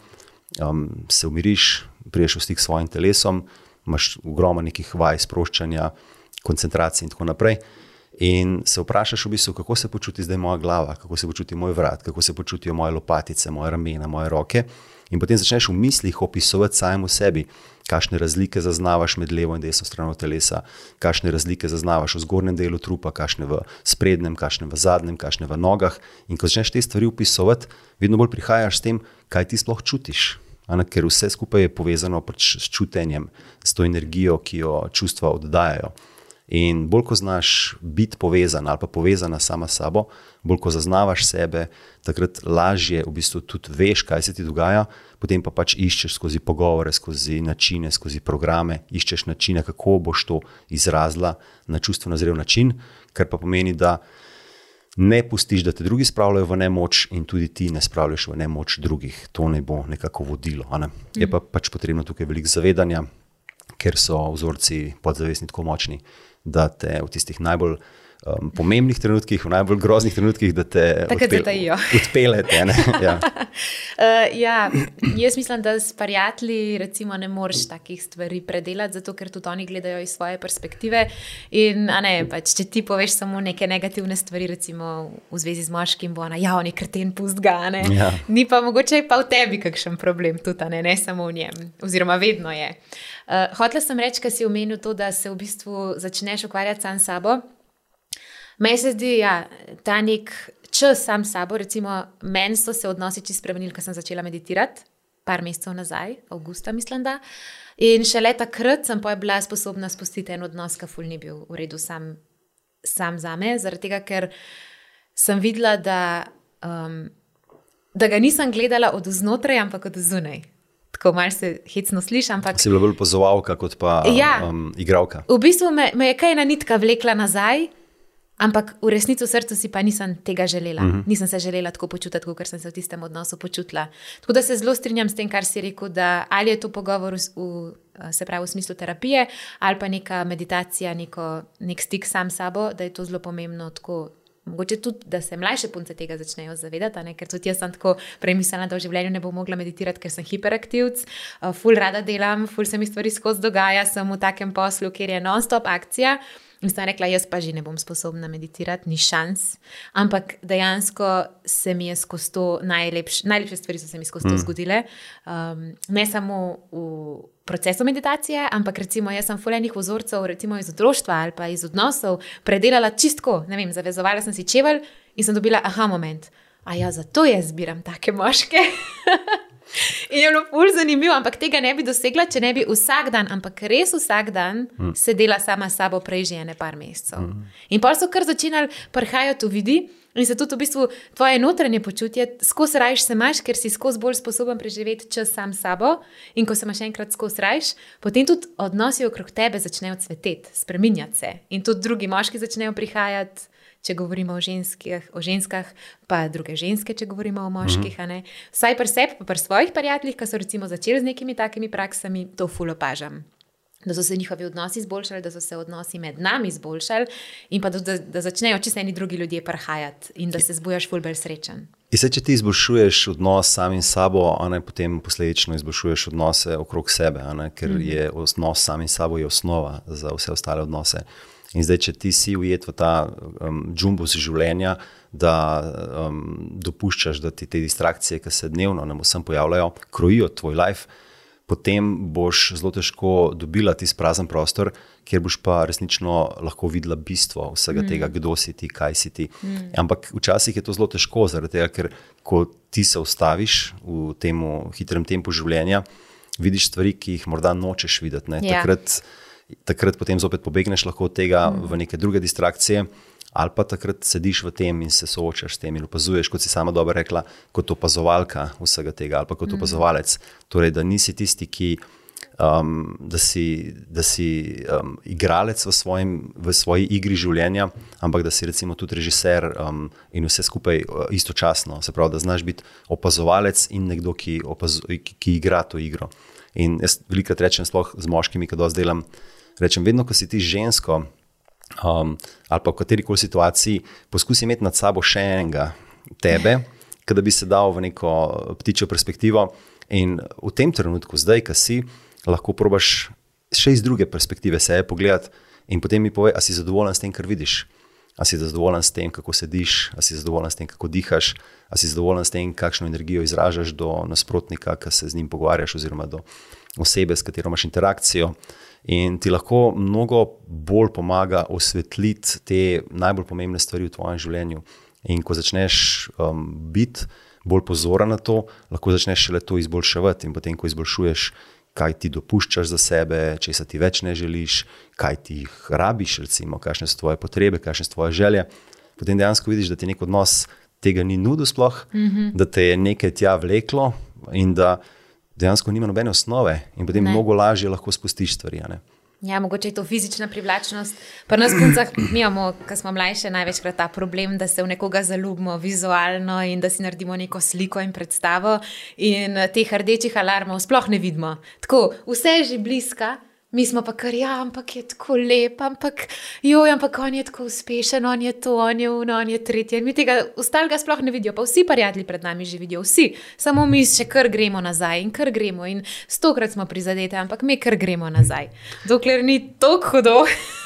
um, se umiriš, priješ v stik s svojim telesom, imaš ogromno nekih vaj, sproščanja, koncentracije in tako naprej. In se vprašaš, v bistvu, kako se počuti zdaj moja glava, kako se počuti moj vrat, kako se počutijo moje lopatice, moje ramena, moje roke. In potem začneš v mislih opisovati samemu sebi, kakšne razlike zaznavaš med levo in desno stranjo telesa, kakšne razlike zaznavaš v zgornjem delu trupa, kakšne v sprednjem, kakšne v zadnjem, kakšne v nogah. In ko začneš te stvari opisovati, vedno bolj prihajaš s tem, kaj ti sploh čutiš. Ana, ker vse skupaj je povezano pač s čutenjem, s to energijo, ki jo čustva oddajajo. In bolj ko znaš biti povezan ali pa povezana sama s sabo, bolj ko zaznavaš sebe, takrat lažje v bistvu tudi veš, kaj se ti dogaja, potem pa pač iščeš skozi pogovore, skozi načine, skozi programe, iščeš načine, kako boš to izrazila na čustveno zrel način, kar pa pomeni, da ne pustiš, da te drugi spravljajo v nemoč, in tudi ti ne spravljaš v nemoč drugih. To ne bo nekako vodilo. Ne? Je pa pač potrebno tukaj veliko zavedanja, ker so vzorci podzavestni tako močni da te v tistih najbolj um, pomembnih trenutkih, v najbolj groznih trenutkih, da te odpeljete. Ja. uh, ja, jaz mislim, da s prijatelji recimo, ne moreš takih stvari predelati, zato ker tudi oni gledajo iz svoje perspektive. In, ne, pač, če ti poveš samo neke negativne stvari, recimo v zvezi z moškim, bo ona javni krten pust ga. Ja. Ni pa mogoče pa v tebi kakšen problem, tudi ne, ne samo v njem, oziroma vedno je. Uh, Hotel sem reči, da si omenil to, da se v bistvu začneš ukvarjati sam s sabo. Meni se zdi, da ja, ta nek čas sam s sabo, recimo, meni so se odnosi čisto spremenili, ko sem začela meditirati, par mesecev nazaj, avgusta, mislim. Da. In šele takrat sem pa bila sposobna spustiti en odnos, ki ful ni bil v redu sam, sam za me, zaradi tega, ker sem videla, da, um, da ga nisem gledala od znotraj, ampak od zunaj tako malce hecno slišim. Ampak... Si bila bolj pozovalka kot pa ja, um, igralka. V bistvu me, me je kaj ena nitka vlekla nazaj. Ampak v resnici v srcu si pa nisem tega želela. Uh mhm. -huh. Nisem se želela tako počutiti, kot sem se v tistem odnosu počutila. Tako da se zelo strinjam s tem, kar si rekel, da ali je to pogovor v, v, se pravi, v smislu terapije, ali pa neka meditacija, neko, nek stik sam s sabo, da je to zelo pomembno tako Mogoče tudi, da se mlajše punce tega začnejo zavedati, ne? ker tudi jaz sem tako premislila, da v življenju ne bom mogla meditirati, ker sem hiperaktivc, uh, ful rada delam, ful se mi stvari skozi dogaja, sem v takem poslu, kjer je non-stop akcija. In sem rekla, jaz pa že ne bom sposobna meditirati, ni šans. Ampak dejansko se mi je skozi to najlepše, najlepše stvari so se mi skozi to mm. zgodile. Um, ne samo v procesu meditacije, ampak recimo jaz sem fulejnih vzorcev, recimo iz otroštva ali pa iz odnosov, predelala čistko. Ne vem, zavezovala sem si čevelj in sem dobila aha moment. A ja, zato jaz zbiram take moške. In je bilo pol zanimivo, ampak tega ne bi dosegla, če ne bi vsak dan, ampak res vsak dan mm. sedela sama s sabo, prej že ene par mesecev. Mm. In pa so kar začenjali prihajati v vidi. In se tudi v bistvu tvoje notranje počutje, skozi rajš se imaš, ker si skozi bolj sposoben preživeti čas sam s sabo. In ko se imaš enkrat skozi rajš, potem tudi odnosi okrog tebe začnejo cveteti, spreminjati se. In tudi drugi moški začnejo prihajati če govorimo o, ženskih, o ženskah, pa druge ženske, če govorimo o moških. Mm -hmm. Vsaj pri sebi, pa pri svojih prijateljih, ki so recimo začeli z nekimi takimi praksami, to fulopažam. Da so se njihovi odnosi izboljšali, da so se odnosi med nami izboljšali, in pa da, da, da začnejo čisto eni drugi ljudje prihajati in da se zbujaš fulbelj srečen. Se, če ti izboljšuješ odnos samim sabo, ne, potem posledično izboljšuješ odnose okrog sebe, ne, ker mm je odnos samim sabo osnova za vse ostale odnose. In zdaj, če ti si ujet v ta um, džumbus življenja, da um, dopuščaš, da ti te distrakcije, ki se dnevno na vsem pojavljajo, krojijo tvoj life, potem boš zelo težko dobila ti prazen prostor, kjer boš pa resnično lahko videla bistvo vsega mm. tega, kdo si ti, kaj si ti. Mm. Ampak včasih je to zelo težko, tega, ker ko ti se ustaviš v tem hitrem tempu življenja, vidiš stvari, ki jih morda nočeš videti. Ne? Ja. Takrat takrat potem zopet pobegneš lahko od tega mm. v neke druge distrakcije, ali pa takrat sediš v tem in se soočaš s tem in opazuješ, kot si sama dobro rekla, kot opazovalka vsega tega ali pa kot mm. opazovalec. Torej, da nisi tisti, ki. Um, da si, da si um, igralec v, svojim, v svoji igri življenja, ampak da si recimo tudi režiser um, in vse skupaj uh, istočasno. Se pravi, da znaš biti opazovalec in nekdo, ki, opazo, ki, ki igra to igro. In jaz velikokrat rečem, sploh z moškimi, ki dozdaj delam, rečem, vedno, ko si ti žensko um, ali pa v kateri koli situaciji, poskusi imeti nad sabo še enega tebe, da bi se dal v neko ptičjo perspektivo. In v tem trenutku, zdaj, ki si, lahko probaš še iz druge perspektive sebe pogledati in potem mi povej, ali si zadovoljen s tem, kar vidiš. Ali si zadovoljen s tem, kako sediš, ali si zadovoljen s tem, kako dihaš, ali si zadovoljen s tem, kakšno energijo izražaš do nasprotnika, ki se z njim pogovarjaš, oziroma do osebe, s katero imaš interakcijo. In ti lahko mnogo bolj pomaga osvetliti te najbolj pomembne stvari v tvojem življenju. In ko začneš um, biti bolj pozoren na to, lahko začneš šele to izboljševati. In potem, ko izboljšuješ, kaj ti dopuščaš za sebe, če se ti več ne želiš, kaj ti jih rabiš, recimo, kakšne so tvoje potrebe, kakšne so tvoje želje, potem dejansko vidiš, da ti nek odnos tega ni nudil, sploh, mm -hmm. da te je nekaj tja vleklo in da dejansko nima nobene osnove, in potem ne. mnogo lažje lahko spustiš stvari. Ja, mogoče je to fizična privlačnost. Pri nas, puncah, mi imamo, ko smo mlajše, največkrat ta problem, da se v nekoga zaljubimo vizualno in da si naredimo neko sliko in predstavo, in teh rdečih alarmov sploh ne vidimo. Tako, vse je že bliska, mi smo pa kar, ja, ampak je tako lep, ampak joj, ampak on je tako uspešen, on je to, on je uno, on je tretje. Mi tega ostalega sploh ne vidijo, pa vsi prijatelji pred nami že vidijo, vsi, samo mi še kar gremo nazaj in kar gremo. In stokrat smo prizadeti, ampak mi kar gremo nazaj, dokler ni tako hudo.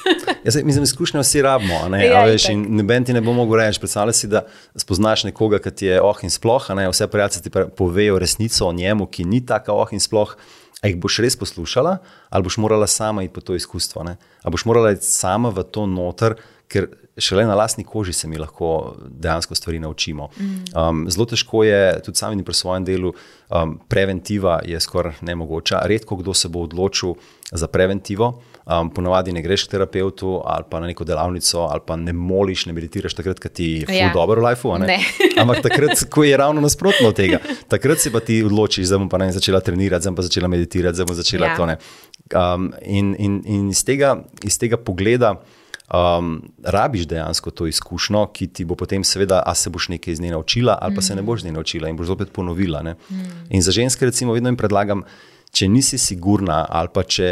Jaz mislim, izkušnja vsi rabimo. Ne, ja, veš, noben ti ne bo mogel reči, predstavljaj si, da spoznaš nekoga, ki ti je oh in sploh, ne, vse prijatelji ti povejo resnico o njemu, ki ni tako oh in sploh. A jih boš res poslušala, ali boš morala sama iti po to izkustvo? Ne? Ali boš morala iti sama v to noter, ker šele na lastni koži se mi lahko dejansko stvari naučimo. Um, zelo težko je, tudi sami pri svojem delu, um, preventiva je skoraj nemogoča. Redko kdo se bo odločil za preventivo. Um, ponavadi ne greš k terapeutu ali pa na neko delavnico, ali pa ne moliš, ne meditiraš takrat, ko ti je ja. dobro v lifeu. Ampak takrat, ko je ravno nasprotno od tega, takrat si pa ti odločiš, da bom pa ne začela trenirati, da bom pa začela meditirati, da bom začela ja. to. Um, in in, in iz, tega, iz tega pogleda. Um, rabiš dejansko to izkušnjo, ki ti bo potem, seveda, a se boš nekaj iz nje naučila, ali pa mm. se ne boš iz nje naučila in boš zopet ponovila. Mm. In za ženske, recimo, vedno jim predlagam, če nisi sigurna, ali pa če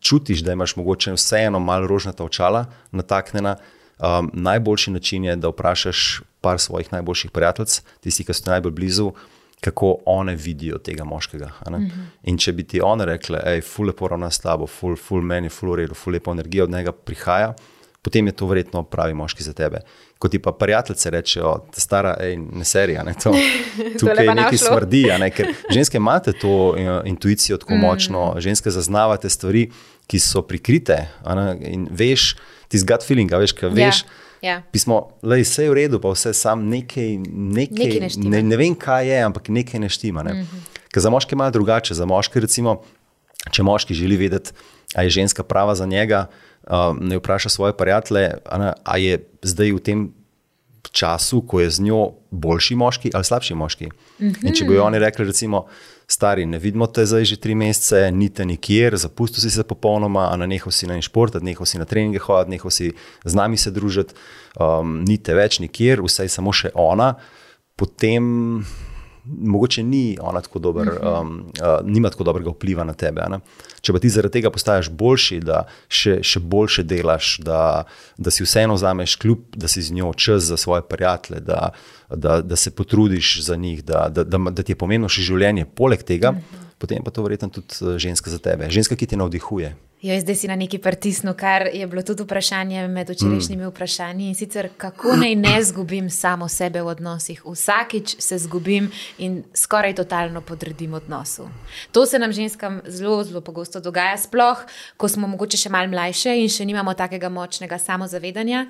čutiš, da imaš mogoče vseeno malo rožnata očala nataknjena, Um, najboljši način je, da vprašaš par svojih najboljših prijateljev, tistih, ki so ti najbolj blizu, kako one vidijo tega moškega. Mm -hmm. In če bi ti one rekle, hej, ful lepo ravna s tabo, ful, ful meni, ful v redu, ful lepo energija od njega prihaja, potem je to verjetno pravi moški za tebe. Ko ti pa prijatelji rečejo, je stara, ej, ne serija, ne to. Tukaj nekaj smrdi, ne, ker ženske imate to uh, intuicijo tako mm. močno, ženske zaznavate stvari, ki so prikrite. Ne, in veš, ti zgad feeling, veš, kaj veš. Yeah. Ja. Pismo, da je vse v redu, pa vse sam nekaj, nekaj, nekaj ne, ne, ne vem, kaj je, ampak nekaj ne štima. Ne? Mm -hmm. Za moške je malo drugače. Za moške, recimo, če moški želi vedeti, ali je ženska prava za njega, uh, ne vpraša svoje prijatelje, ali je zdaj v tem času, ko je z njo boljši moški ali slabši moški. Mm -hmm. In če bi oni rekli, recimo, stari, ne vidimo te zdaj že tri mesece, ni te nikjer, zapustil si se popolnoma, a na neho si na šport, neho si na treninge hoditi, neho si z nami se družiti, um, ni te več nikjer, vse je samo še ona. Potem mogoče ni ona tako dober, uh -huh. um, uh, nima tako dobrega vpliva na tebe. Ne? Če pa ti zaradi tega postaješ boljši, da še, še boljše delaš, da, da si vseeno vzameš kljub, da si z njo čas za svoje prijatelje, da, da, da se potrudiš za njih, da, da, da, da ti je pomembno še življenje, poleg tega, uh -huh. potem pa to verjetno tudi uh, ženska za tebe, ženska, ki te navdihuje. Jo, zdaj si na neki pritisnu, kar je bilo tudi vprašanje med včerajšnjimi mm. vprašanji. In sicer, kako naj ne zgubim samo sebe v odnosih. Vsakič se zgubim in skoraj totalno podredim odnosu. To se nam ženskam zelo, zelo pogosto dogaja, sploh, ko smo mogoče še malo mlajše in še nimamo takega močnega samozavedanja.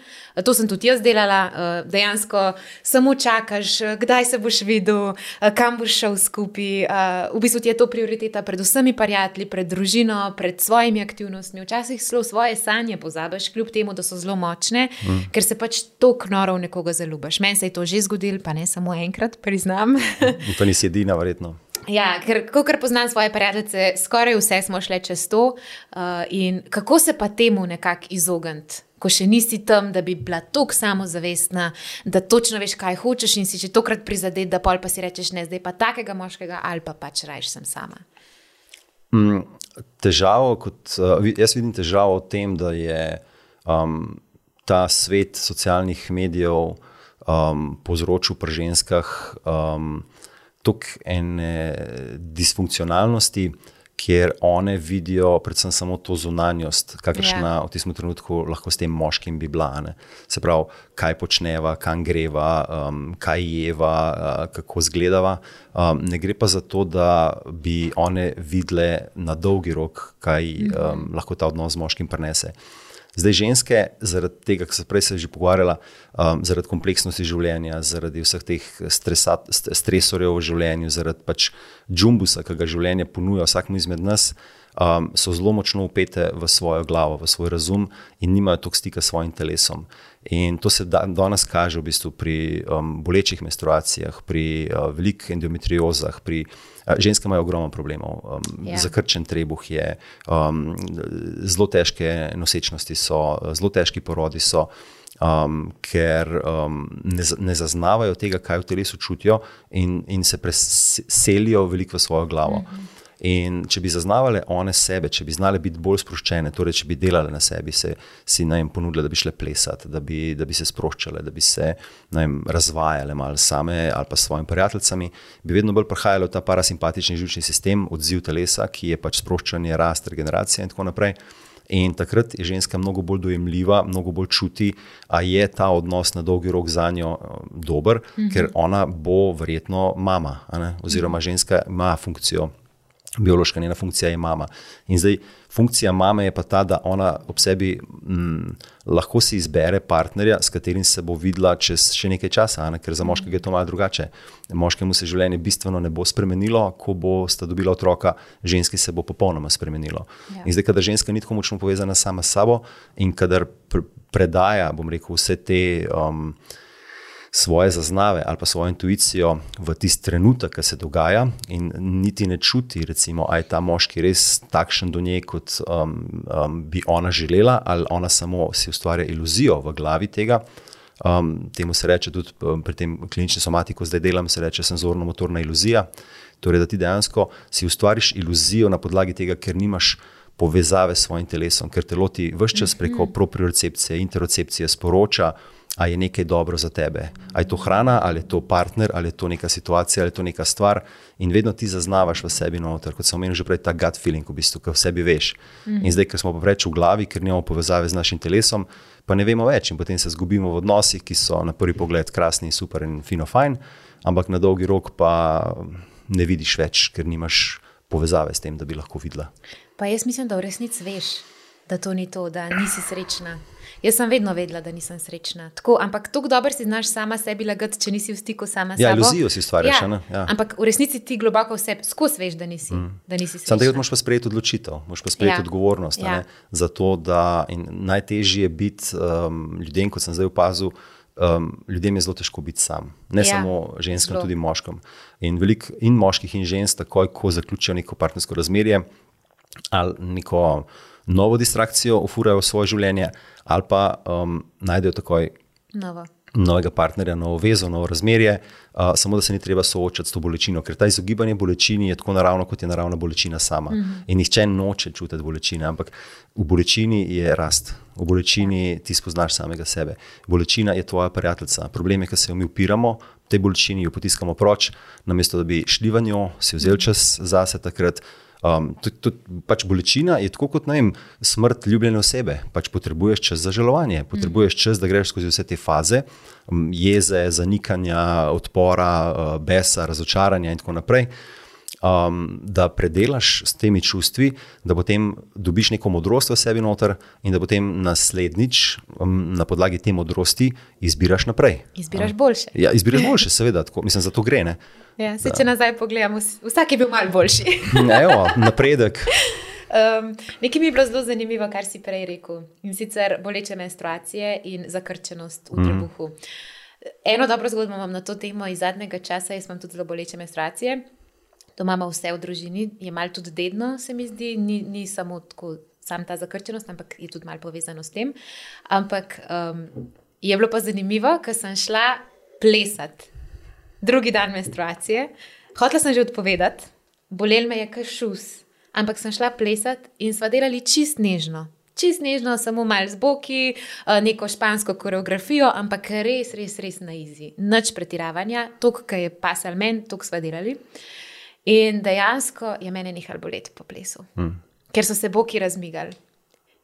To sem tudi jaz delala, eh, dejansko samo čakaš, kdaj se boš videl, eh, kam boš šel skupaj. Eh, v bistvu ti je to prioriteta pred vsemi prijatelji, pred družino, pred svojimi aktivnostmi aktivnostmi. Včasih celo svoje sanje pozabiš, kljub temu, da so zelo močne, mm. ker se pač tako noro v nekoga zaljubiš. Meni se je to že zgodilo, pa ne samo enkrat, priznam. to nisi edina, verjetno. Ja, ker ko poznam svoje prijatelje, skoraj vse smo šli čez to. Uh, kako se pa temu nekako izogniti? Ko še nisi tam, da bi bila tako samozavestna, da točno veš, kaj hočeš, in si že tokrat prizadet, da pol pa si rečeš, ne, zdaj pa takega moškega, ali pa pač rajš sem sama. Mm, težavo, kot, uh, jaz vidim težavo v tem, da je um, ta svet socialnih medijev um, povzročil pri ženskah um, toliko ene disfunkcionalnosti, kjer one vidijo predvsem samo to zunanjost, kakršna yeah. Ja. v tem trenutku lahko s tem moškim bi bila. Ne? Se pravi, kaj počneva, kam greva, um, kaj jeva, uh, kako izgledava. Um, ne gre pa za to, da bi one videle na dolgi rok, kaj -hmm. um, lahko ta odnos z moškim prenese. Zdaj, ženske, zaradi tega, kar se prej že pogovarjala, um, zaradi kompleksnosti življenja, zaradi vseh teh stresat, stresorjev v življenju, zaradi pač džumbusa, ki ga življenje ponuja vsakmu izmed nas, um, so zelo močno upete v svojo glavo, v svoj razum in nimajo toliko stika s svojim telesom. In to se danes kaže v bistvu pri um, bolečih menstruacijah, pri uh, velikih endometriozah. Pri, uh, ženske imajo ogromno problemov, um, yeah. Ja. zakrčen trebuh je, um, zelo težke nosečnosti so, zelo težki porodi so. Um, ker um, ne, ne zaznavajo tega, kaj v telesu čutijo, in, in se preselijo veliko v svojo glavo. Mm -hmm. In če bi zaznavale one sebe, če bi znale biti bolj sproščene, torej če bi delale na sebi, se si naj jim ponudile, da bi šle plesati, da bi, da bi se sproščale, da bi se vem, razvajale malo same ali pa s svojimi prijateljicami, bi vedno bolj prihajalo ta parasimpatični žilčni sistem, odziv telesa, ki je pač sproščanje, rast, regeneracija in tako naprej. In takrat je ženska mnogo bolj dojemljiva, mnogo bolj čuti, da je ta odnos na dolgi rok za njo eh, dober, mm -hmm. ker ona bo verjetno mama, oziroma ženska ima funkcijo biološka njena funkcija je mama. In zdaj funkcija mame je pa ta, da ona ob sebi m, mm, lahko si izbere partnerja, s katerim se bo videla čez še nekaj časa, ne? ker za moškega je to malo drugače. Moškemu se življenje bistveno ne bo spremenilo, ko bo sta dobila otroka, ženski se bo popolnoma spremenilo. Ja. In zdaj, kadar ženska ni tako močno povezana sama s sabo in kadar pr predaja, bom rekel, vse te. Um, svoje zaznave ali pa svojo intuicijo v tisti trenutek, ki se dogaja, in niti ne čuti, recimo, da je ta moški res takšen do nje, kot um, um, bi ona želela, ali ona samo si ustvarja iluzijo v glavi tega. Um, temu se reče tudi um, pri tem kliničnem somatiku, zdaj delam, se reče senzorno-motorna iluzija. Torej, da ti dejansko si ustvariš iluzijo na podlagi tega, ker nimaš povezave s svojim telesom, ker telo ti vse čas preko propriocepcije, interocepcije sporoča, a je nekaj dobro za tebe. A je to hrana, ali je to partner, ali je to neka situacija, ali je to neka stvar. In vedno ti zaznavaš v sebi noter, kot sem omenil že prej, ta gut feeling, v bistvu, ki v sebi veš. Mm. In zdaj, ker smo pa preveč v glavi, ker nimamo povezave z našim telesom, pa ne vemo več in potem se zgubimo v odnosih, ki so na prvi pogled krasni, super in fino, fajn, ampak na dolgi rok pa ne vidiš več, ker nimaš povezave s tem, da bi lahko videla. Pa jaz mislim, da v resnici veš, da to ni to, da nisi srečna. Jaz sem vedno vedela, da nisem srečna. Tako, ampak tako dobro si znaš sama sebi lagati, če nisi v stiku sama s Ja, sabo. iluzijo si ustvarjaš. Ja? Ja. Ampak v resnici ti globoko vse skozi veš, da nisi, mm. da nisi Sam tega moraš pa sprejeti odločitev, moraš pa sprejeti Ja. odgovornost. Ja. Za to, da in najtežje je biti um, ljudem, kot sem zdaj opazil, um, ljudem je zelo težko biti sam. Ne Ja. samo ženskam, Zelo. tudi moškim. In veliko in moških in žensk, takoj ko zaključijo neko partnersko razmerje ali neko novo distrakcijo, ufurajo v svoje življenje, ali pa um, najdejo takoj Novo. novega partnerja, novo vezo, novo razmerje, uh, samo da se ni treba soočati s to bolečino, ker ta izogibanje bolečini je tako naravno, kot je naravna bolečina sama. Mm -hmm. In nihče noče čutiti bolečine, ampak v bolečini je rast, v bolečini ti spoznaš samega sebe. Bolečina je tvoja prijateljica. Problem je, ker se jo mi upiramo. Tej bolečini jo potiskamo proč, namesto da bi šli v njo, si vzeli čas zase takrat. Um, tudi, tudi, pač bolečina je tako kot vem, smrt ljubljene osebe. Pač potrebuješ čas za žalovanje, potrebuješ čas, da greš skozi vse te faze, um, jeze, zanikanja, odpora, uh, besa, razočaranja in tako naprej. Um, da predelaš s temi čustvi, da potem dobiš neko modrost v sebi noter, in da potem naslednjič um, na podlagi te modrosti izbiraš naprej. Izbiraš boljše. Ja, izbiraš boljše, seveda, tako, mislim, za to gre. Ne? Ja, se, če nazaj pogledamo, vs- vsak je bil malo boljši. Evo, napredek. Um, nekaj mi je bilo zelo zanimivo, kar si prej rekel. In sicer boleče menstruacije in zakrčenost v trebuhu. Eno dobro zgodbo imam na to temo iz zadnjega časa, jaz imam tudi zelo boleče menstruacije. To imamo vse v družini, je malo tudi dedno, se mi zdi, ni, ni samo tako, sam ta zakrčenost, ampak je tudi malo povezano s tem. Ampak um, je bilo pa zanimivo, ker sem šla plesati drugi dan menstruacije. Hotela sem že odpovedati, bolel me je kašus, ampak sem šla plesati in sva delali čist nežno. Čist nežno, samo malo z boki, eh, neko špansko koreografijo, ampak res, res, res na izi. Nič pretiravanja, to, kar je pasal meni, to sva delali. In dejansko je meni nehal boleti po plesu, mm. ker so se boki razmigali.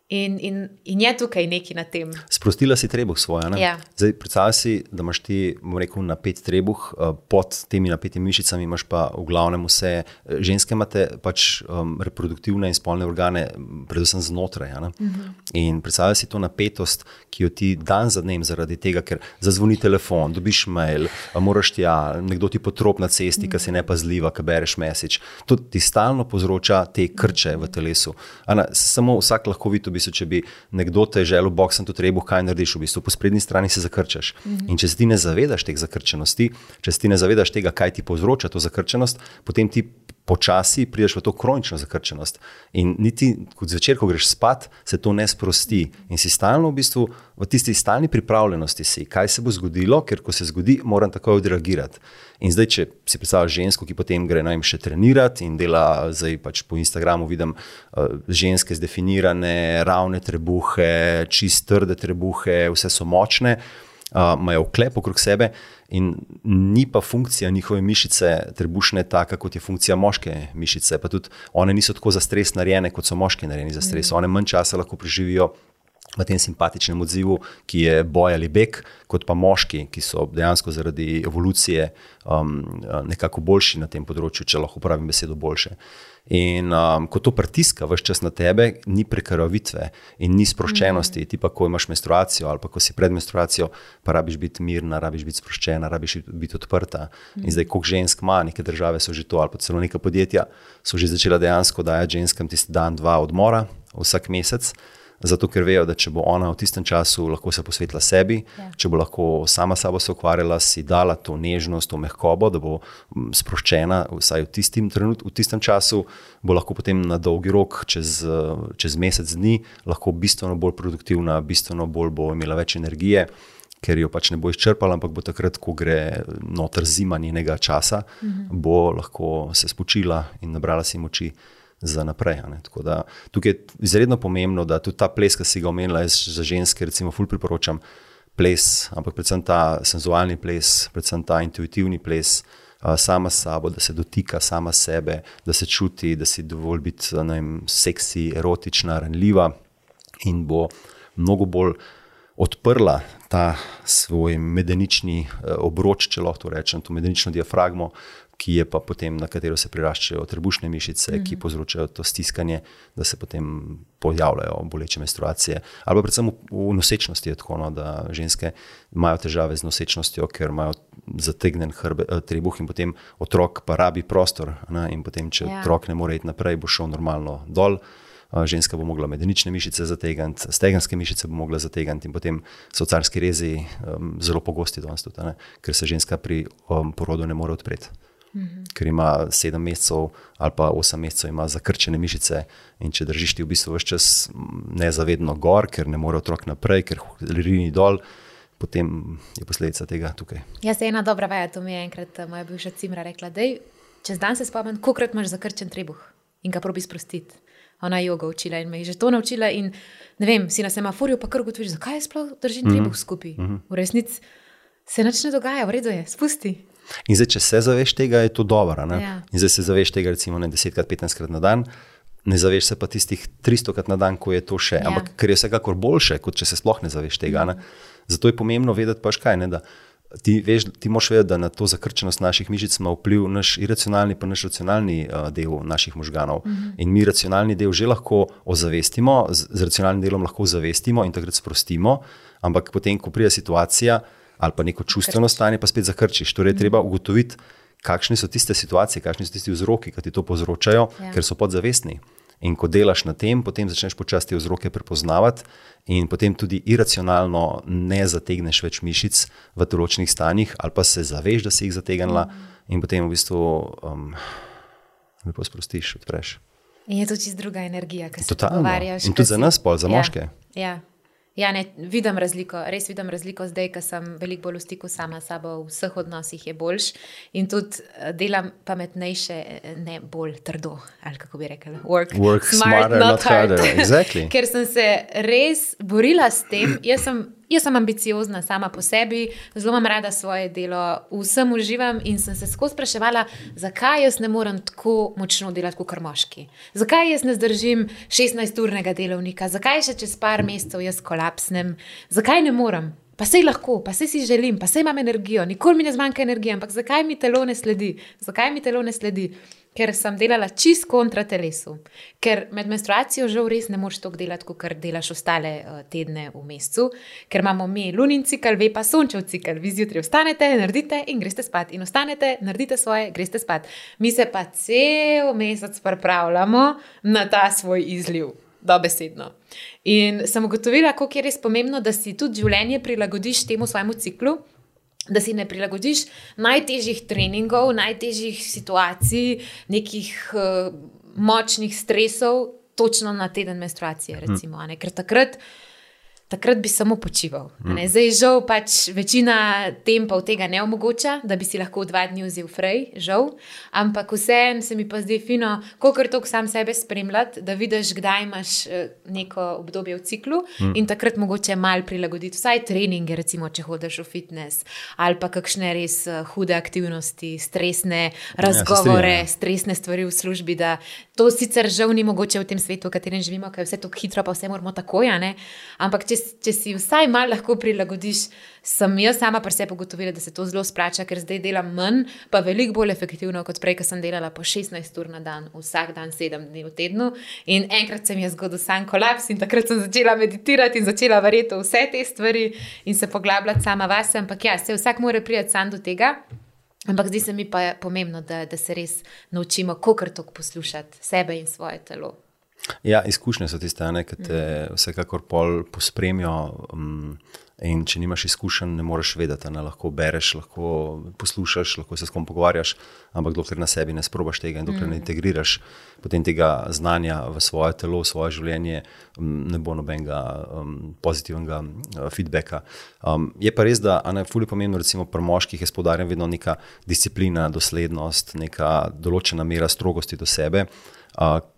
In, in, in je tukaj neki na tem. Sprostila si trebuh svoj. ne? Ja. Zdaj, predstavljaj si, da imaš ti, bom rekel, napet trebuh, eh, pod temi napetimi mišicami imaš pa v glavnem vse, eh, ženske imate pač um, reproduktivne in spolne organe, predvsem znotraj. a ne? In predstavljaj si to napetost, ki jo ti dan za dnem zaradi tega, ker zazvoni telefon, dobiš mail, moraš tja, nekdo ti potrop na cesti, ki si nepazljiva, ki bereš mesič. To ti stalno povzroča te krče v telesu. Ana, samo vsak lahko vidi, bistvu, če bi nekdo te želel boksen to trebuh, kaj narediš, v bistvu po sprednji strani se zakrčaš. In če se ti ne zavedaš teh zakrčenosti, če se ti ne zavedaš tega, kaj ti povzroča to zakrčenost, potem ti počasi prideš v to kronično zakrčenost. In niti zvečer, ko greš spat, se to ne sprosti. In si stalno v bistvu v tisti stalni pripravljenosti, si, kaj se bo zgodilo, ker ko se zgodi, moram takoj odreagirati. In zdaj, če si predstavljaš žensko, ki potem gre najem še trenirati in dela, zdaj pač po Instagramu vidim uh, ženske zdefinirane, ravne trebuhe, čist trde trebuhe, vse so močne, uh, imajo oklep okrog sebe. In ni pa funkcija njihove mišice trebušne taka, kot je funkcija moške mišice. Pa tudi one niso tako za stres narejene, kot so moški narejeni za stres. One manj časa lahko preživijo v tem simpatičnem odzivu, ki je boj ali beg, kot pa moški, ki so dejansko zaradi evolucije um, nekako boljši na tem področju, če lahko uporabim besedo boljše. In um, ko to pritiska vse čas na tebe, ni prekrvavitve in ni sproščenosti. Ti pa, ko imaš menstruacijo ali pa ko si pred menstruacijo, pa rabiš biti mirna, rabiš biti sproščena, rabiš biti odprta. In zdaj, koliko žensk ima, neke države so že to, ali pa celo neka podjetja so že začela dejansko dajati ženskam tisti dan, dva odmora vsak mesec. Zato, ker vejo, da če bo ona v tistem času lahko se posvetila sebi, Ja. če bo lahko sama s sabo se ukvarjala, si dala to nežnost, to mehkobo, da bo sproščena, vsaj v tistem, trenut, v tistem času, bo lahko potem na dolgi rok, čez, čez mesec dni, lahko bistveno bolj produktivna, bistveno bolj bo imela več energije. Ker jo pač ne bo izčrpala, ampak bo takrat, ko gre noter zima njenega časa, mm -hmm. bo lahko se spočila in nabrala si moči za naprej. Da, tukaj je izredno pomembno, da tudi ta ples, ki si ga omenila, za ženske, recimo, ful priporočam ples, ampak predvsem ta senzualni ples, predvsem ta intuitivni ples. Sama sabo, da se dotika sama sebe, da se čuti, da si dovolj biti vem, seksi, erotična, ranljiva, in bo mnogo bolj odprla ta svoj medenični obroč, če lahko rečem, to medenično diafragmo, ki je pa potem, na katero se priraščajo trebušne mišice, mm -hmm. ki mhm. povzročajo to stiskanje, da se potem pojavljajo boleče menstruacije. Ali pa predvsem v, v nosečnosti je tako, no, da ženske imajo težave z nosečnostjo, ker imajo zategnen hrbe, eh, trebuh in potem otrok pa rabi prostor. Ne, in potem, če ja. otrok ne more iti naprej, bo šel normalno dol. Eh, ženska bo mogla medenične mišice zategniti, stegenske mišice bo mogla zategniti, in potem so carski rezi um, zelo pogosti, danes tudi, ne, ker se ženska pri um, porodu ne more odpreti. -hmm. ker ima sedem mesecev ali pa osem mesecev, ima zakrčene mišice. In če držiš ti v bistvu vse čas nezavedno gor, ker ne more otrok naprej, ker rini dol. Potem je posledica tega tukaj. Jaz se ena dobra veja, to mi je enkrat moja bivša cimra rekla. Dej, čez dan se spomnim, koliko imaš zakrčen trebuh in ga probi sprostiti. Ona je jogo učila in me je že to naučila. In, ne vem, si na semaforju pa kar ugotoviš, zakaj sploh držim mm -hmm. trebuh skupaj. Mm -hmm. V resnici se nič ne dogaja, v redu je, spusti. In zdaj, če se zaveš tega, je to dobro. Ja. In zdaj se zaveš tega, recimo, ne 10-15 krat na dan, ne zaveš se pa tistih 300 krat na dan, ko je to še. Ja. Ampak ker je vsekakor boljše, kot če se sploh ne zaveš tega. Ne? Zato je pomembno vedeti, pa škaj. Ne, Ti, veš, ti moš vedeti, da na to zakrčenost naših mišic ima vpliv naš iracionalni, pa naš racionalni uh, del naših možganov. Mhm. -huh. In mi racionalni del že lahko ozavestimo, z, z racionalnim delom lahko ozavestimo in takrat sprostimo, ampak potem, ko pride situacija, ali pa neko čustveno stanje, pa spet zakrčiš. Torej, mm. treba ugotoviti, kakšne so tiste situacije, kakšni so tisti vzroki, ki ti to povzročajo, ja. ker so podzavestni. In ko delaš na tem, potem začneš počasi te vzroke prepoznavati, in potem tudi iracionalno ne zategneš več mišic v določenih stanjih, ali pa se zaveš, da si jih zategnila, mm. in potem v bistvu um, lepo sprostiš, odpreš. In je to čisto druga energija, ki se pogovarjaš. In tudi za nas, pol, za ja. moške. Ja. Ja, ne, vidim razliko, res vidim razliko zdaj, ker sem veliko bolj v stiku sama s sabo, v vseh odnosih je boljš in tudi eh, delam pametnejše, eh, ne bolj trdo. Ali kako bi rekel, work, work smart, smarter, not harder. Exactly. ker sem se res borila s tem, jaz sem Jaz sem ambiciozna sama po sebi, zelo imam rada svoje delo, vsem uživam in sem se skozi spraševala, zakaj jaz ne morem tako močno delati kot moški. Zakaj jaz ne zdržim 16-urnega delovnika, zakaj še čez par mesecev jaz kolapsnem, zakaj ne morem. Pa sej lahko, pa sej si želim, pa sej imam energijo, nikoli mi ne zmanjka energije, ampak zakaj mi telo ne sledi? Zakaj mi telo ne sledi? Ker sem delala čist kontra telesu. Ker med menstruacijo žal res ne moreš tako delati, kot delaš ostale uh, tedne v mesecu, ker imamo mi lunin cikl, ve pa sončev cikl. Vi zjutraj vstanete, naredite in greste spat. In ostanete, naredite svoje, greste spat. Mi se pa cel mesec pripravljamo na ta svoj izliv. Dobesedno. In sem ugotovila, kako je res pomembno, da si tudi življenje prilagodiš temu svojemu ciklu, da si ne prilagodiš najtežjih treningov, najtežjih situacij, nekih uh, močnih stresov, točno na teden menstruacije. Recimo, Ker takrat takrat bi samo počival. Mm. Zdaj, žal, pač večina tempov tega ne omogoča, da bi si lahko dva dni vzel frej, žal. Ampak vseeno se mi pa zdi fino, koliko to sam sebe spremljati, da vidiš, kdaj imaš eh, neko obdobje v ciklu mm. in takrat mogoče mal prilagoditi, vsaj treninge, recimo, če hodiš v fitness ali pa kakšne res eh, hude aktivnosti, stresne ja, razgovore, ja, stresne stvari v službi. To sicer žal ni mogoče v tem svetu, v katerem živimo, ker je vse tako hitro, pa vse moramo tako. Ampak če če si vsaj malo lahko prilagodiš, sem jaz sama pri sebi ugotovila, da se to zelo splača, ker zdaj delam manj, pa veliko bolj efektivno kot prej, ko sem delala po 16 ur na dan, vsak dan 7 dni v tednu. In enkrat se mi je zgodil sam kolaps in takrat sem začela meditirati in začela verjeti vse te stvari in se poglabljati sama vase. Ampak ja, se vsak mora priti sam do tega. Ampak zdi se mi pa pomembno, da, da se res naučimo, kako to poslušati sebe in svoje telo. Ja, izkušnje so tiste, ki te mhm. vsekakor pol pospremijo. Um, in če nimaš izkušenj, ne moreš vedeti. Ne? Lahko bereš, lahko poslušaš, lahko se s kom pogovarjaš, ampak dokler na sebi ne sprobaš tega in dokler mm. ne mhm. integriraš potem tega znanja v svoje telo, v svoje življenje, ne bo nobenega um, pozitivnega uh, feedbacka. Um, je pa res, da je fully pomembno, recimo pri moških, je spodarjena vedno neka disciplina, doslednost, neka določena mera strogosti do sebe. uh,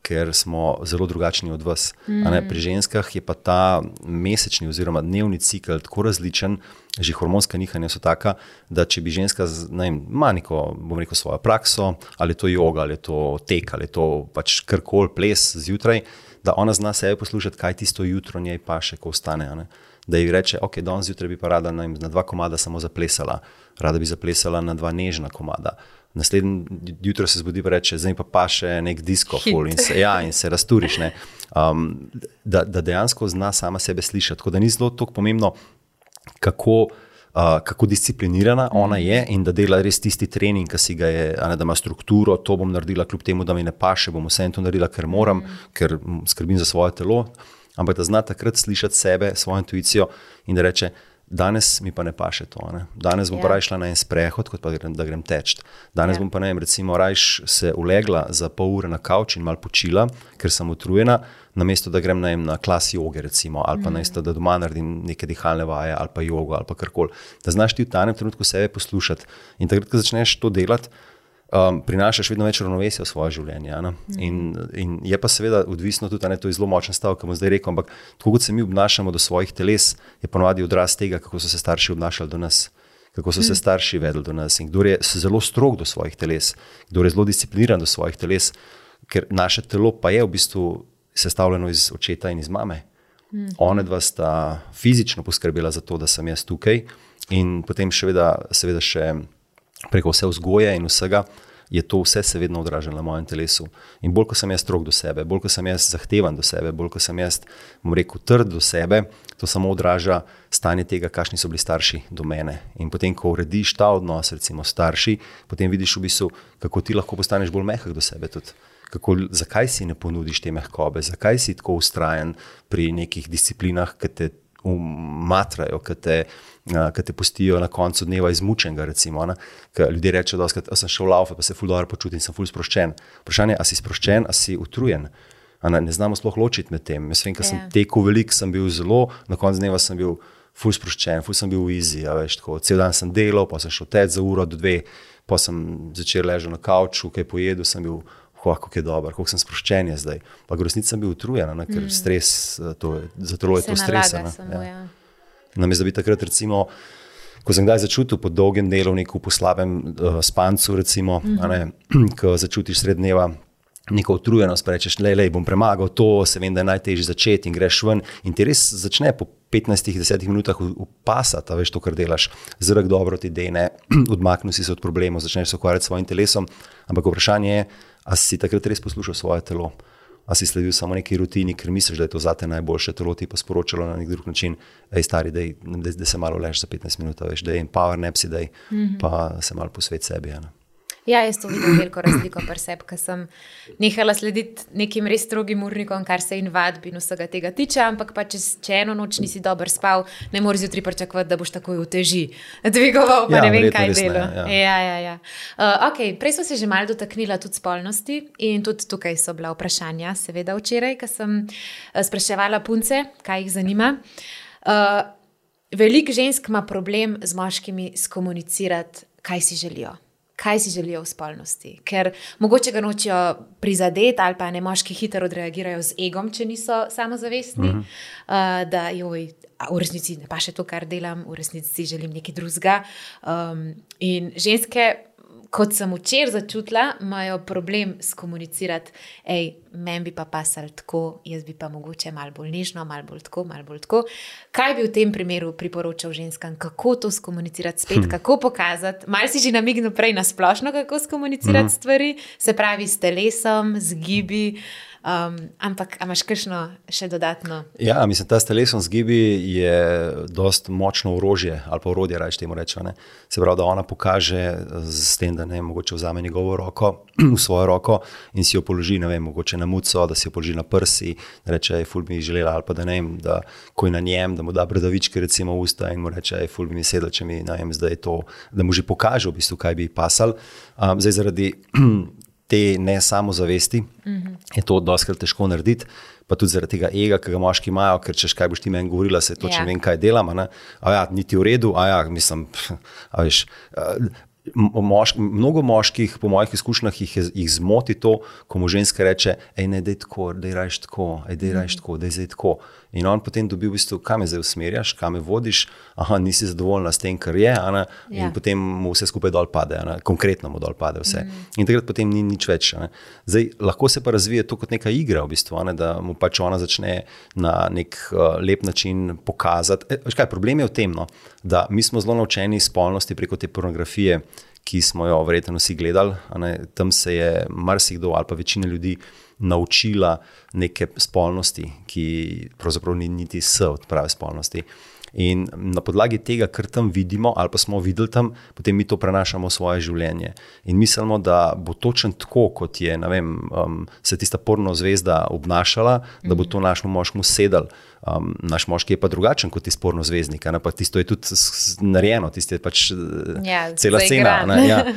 ker smo zelo drugačni od vas. Mm. Pri ženskah je pa ta mesečni oziroma dnevni cikl tako različen, že hormonska nihanja so taka, da če bi ženska imela neko, bom rekel, svojo prakso, ali je to yoga, ali je to tek, ali je to pač karkoli ples zjutraj, da ona zna sebe poslušati, kaj tisto jutro njej pa še, ko ostane. Da ji reče, ok, danes zjutraj bi pa rada na dva komada samo zaplesala, rada bi zaplesala na dva nežna komada naslednji jutro se zbudi in reče, zdaj pa pa še nek disko, in se, ja, in se razturiš. Um, da, da dejansko zna sama sebe slišati. Tako da ni zelo tako pomembno, kako. Uh, kako disciplinirana ona je in da dela res tisti trening, ki si ga je, ne, da ima strukturo, to bom naredila, kljub temu, da mi ne paše, bom vse to naredila, ker moram, mm. ker skrbim za svoje telo. Ampak da zna takrat slišati sebe, svojo intuicijo in da reče: Danes mi pa ne paše to. Ne? Danes bom yeah. pa ja. raje šla na en sprehod, kot pa da grem teč. Danes. Ja. bom pa ne vem, recimo, raje se ulegla za pol ure na kavč in malo počila, ker sem utrujena, namesto da grem na, na klas joge, recimo, ali pa mm. namesto da doma naredim neke dihalne vaje ali pa jogo ali karkoli. Da znaš ti v tanem trenutku sebe poslušati. In takrat, ko začneš to delati, um, prinašaš vedno več ravnovesja v svoje življenje. Mm. In, in je pa seveda odvisno tudi, je to zelo močen stav, ki bomo zdaj rekli, ampak tako kot se mi obnašamo do svojih teles, je ponovadi odraz tega, kako so se starši obnašali do nas. Kako so se mm. starši vedeli do nas in kdo je zelo strog do svojih teles, kdo je zelo discipliniran do svojih teles, ker naše telo pa je v bistvu sestavljeno iz očeta in iz mame. Mm. One dva sta fizično poskrbela za to, da sem jaz tukaj, in potem še vedno, seveda, še preko vse vzgoje in vsega, je to vse se vedno odražalo na mojem telesu. In bolj ko sem jaz strog do sebe, bolj ko sem jaz zahteven do sebe, bolj ko sem jaz, bom rekel, trd do sebe, to samo odraža stanje tega, kakšni so bili starši do mene. In potem, ko urediš ta odnos, recimo starši, potem vidiš v bistvu, kako ti lahko postaneš bolj mehak do sebe. Tudi. Kako, zakaj si ne ponudiš te mehkobe, zakaj si tako ustrajen pri nekih disciplinah, ki te umatrajo, ki te, ki te pustijo na koncu dneva izmučenega. Recimo, ljudje rečejo, da sem šel v laufe, pa se ful dobro počutim, sem ful sproščen. Vprašanje je, ali si sproščen, ali si utrujen. Ne, ne znamo sploh ločiti med tem. Jaz vem, ker sem yeah. Ja. tekel veliko, sem bil zelo, na koncu dneva sem bil ful sproščen, ful sem bil v izi. Ja, Cel dan sem delal, pa sem šel teč za uro, dve, pa sem začel ležati na kavču, kaj pojedel, sem bil kako je dobro, kako sem sproščen zdaj. Pa resnici sem bil utrujen, ne, ker mm. stres, eh, to, zato je to stres. Ja. ja. Namesto da bi takrat, recimo, ko sem kdaj začutil po dolgem delovniku, po slabem uh, spancu, recimo, mm -hmm. ko začutiš srednjeva. Neko utrujenost, rečeš, le, le, bom premagal to, se vem, da je najtežje začeti in greš ven. In ti res začne po 15-10 minutah upasati, veš to, kar delaš, zrak dobro ti dene, odmaknil si se od problemov, začneš se ukvarjati s svojim telesom. Ampak vprašanje je, A si takrat res poslušal svoje telo, a si sledil samo neki rutini, ker misliš, da je to za te najboljše telo, ti pa sporočilo na nek drug način, je stari, da se malo lež za 15 minut, veš, da je empower, ne psi, da je, mm -hmm. pa se malo posvet sebi. Ja, Ja, jaz to vidim veliko razliko pri sebi, ker sem nehala slediti nekim res strogim urnikom, kar se in vadb in vsega tega tiče. Ampak pa, če, če eno noč nisi dobro spal, ne moreš zjutraj pričakovati, da boš takoj v teži dvigoval, pa ja, ne vem, kaj delo. Ja. Ja, ja, ja. uh, okay, prej smo se že malo dotaknili tudi spolnosti in tudi tukaj so bila vprašanja, seveda včeraj, ko sem uh, spraševala punce, kaj jih zanima. Uh, Veliko žensk ima problem z moškimi skomunicirati, kaj si želijo kaj si želijo v spolnosti. Ker mogoče ga nočijo prizadeti, ali pa ne moški hitro odreagirajo z egom, če niso samozavestni. Uh -huh. uh, da, joj, v resnici ne pa še to, kar delam, v resnici želim nekaj drugega. Um, in ženske kot sem včeraj začutila, imajo problem s komunicirati, hej, meni bi pa pasal tako, jaz bi pa mogoče malo bolj nežno, malo bolj tako, malo bolj tako. Kaj bi v tem primeru priporočal ženskam, kako to skomunicirati spet, hm. kako pokazati? Mal si že namignil prej na splošno, kako skomunicirati hm. stvari, se pravi s telesom, z gibi. Um, ampak imaš kakšno še dodatno? Ja, mislim, ta telesom zgibi je dost močno orožje ali pa orodje, raje temu rečemo. Se pravi, da ona pokaže s tem, da ne mogoče vzame njegovo roko svojo roko in si jo položi, ne vem, mogoče na muco, da si jo položi na prsi, da reče, ful bi mi želela, ali pa da ne vem, da ko je na njem, da mu da bradavičke recimo usta in mu reče, ful bi mi sedel, če mi ne vem, zdaj to, da mu že pokaže v bistvu, kaj bi pasal. Um, zdaj zaradi te ne samozavesti, mm -hmm. je to doskrat težko narediti. Pa tudi zaradi tega ega, ki ga moški imajo, ker češ kaj boš ti meni govorila, se točno. Ja. vem, kaj delam. Ja, niti v redu, a ja, mislim, a veš. Mošk, mnogo moških, po mojih izkušnjah, jih, jih zmoti to, ko mu ženska reče: Ej, ne, da je tako, da je rajš tako, da je rajš tako, da je zdaj tako. In on potem dobi v bistvu, kam me zdaj usmerjaš, kam me vodiš, aha, nisi zadovoljna s tem, kar je, ana, ja. in potem mu vse skupaj dol pade, ana, konkretno mu dol pade vse. Mm. In takrat potem ni nič več. Zdaj, lahko se pa razvije to kot neka igra, v bistvu, ana, da mu pač ona začne na nek uh, lep način pokazati. E, kaj, problem je v tem, no, da mi smo zelo naučeni spolnosti preko te pornografije, ki smo jo verjetno vsi gledali. Tam se je marsikdo ali pa večina ljudi naučila neke spolnosti, ki pravzaprav ni niti s od prave spolnosti. In na podlagi tega, kar tam vidimo, ali pa smo videli tam, potem mi to prenašamo v svoje življenje. In mislimo, da bo točno tako, kot je vem, um, se tista porno zvezda obnašala, da bo to našemu moškemu sedel. Um, naš moški je pa drugačen kot ti sporno zvezdnik, ne pa tisto je tudi narejeno, tisto je pač ja, cela scena. Ja.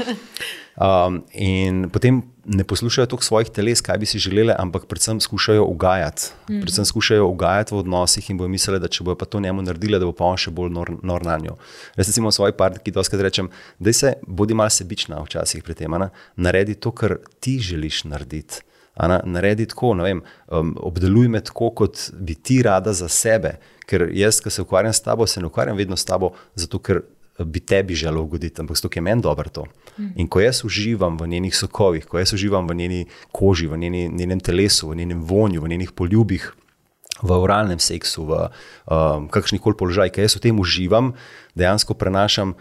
Um, in potem ne poslušajo toliko svojih teles, kaj bi si želeli, ampak predvsem skušajo ugajati. Mm -hmm. Predvsem skušajo ugajati v odnosih in bojo mislili, da če bojo pa to njemu naredili, da bo pa on še bolj nor, nor na njo. Jaz recimo svoj partner, ki doskrat rečem, da se bodi malo sebična včasih pri tem, ana, naredi to, kar ti želiš narediti. Ana, naredi tako, vem, um, obdeluj me tako, kot bi ti rada za sebe. Ker jaz, ki se ukvarjam s tabo, se ne ukvarjam vedno s tabo, zato ker bi tebi želel ugoditi, ampak to je meni dobro. To. In ko jaz uživam v njenih sokovih, ko jaz uživam v njeni koži, v njeni, njenem telesu, v njenem vonju, v njenih poljubih, v oralnem seksu, v um, kakršnih koli položajih, ki jaz v tem uživam, dejansko prenašam.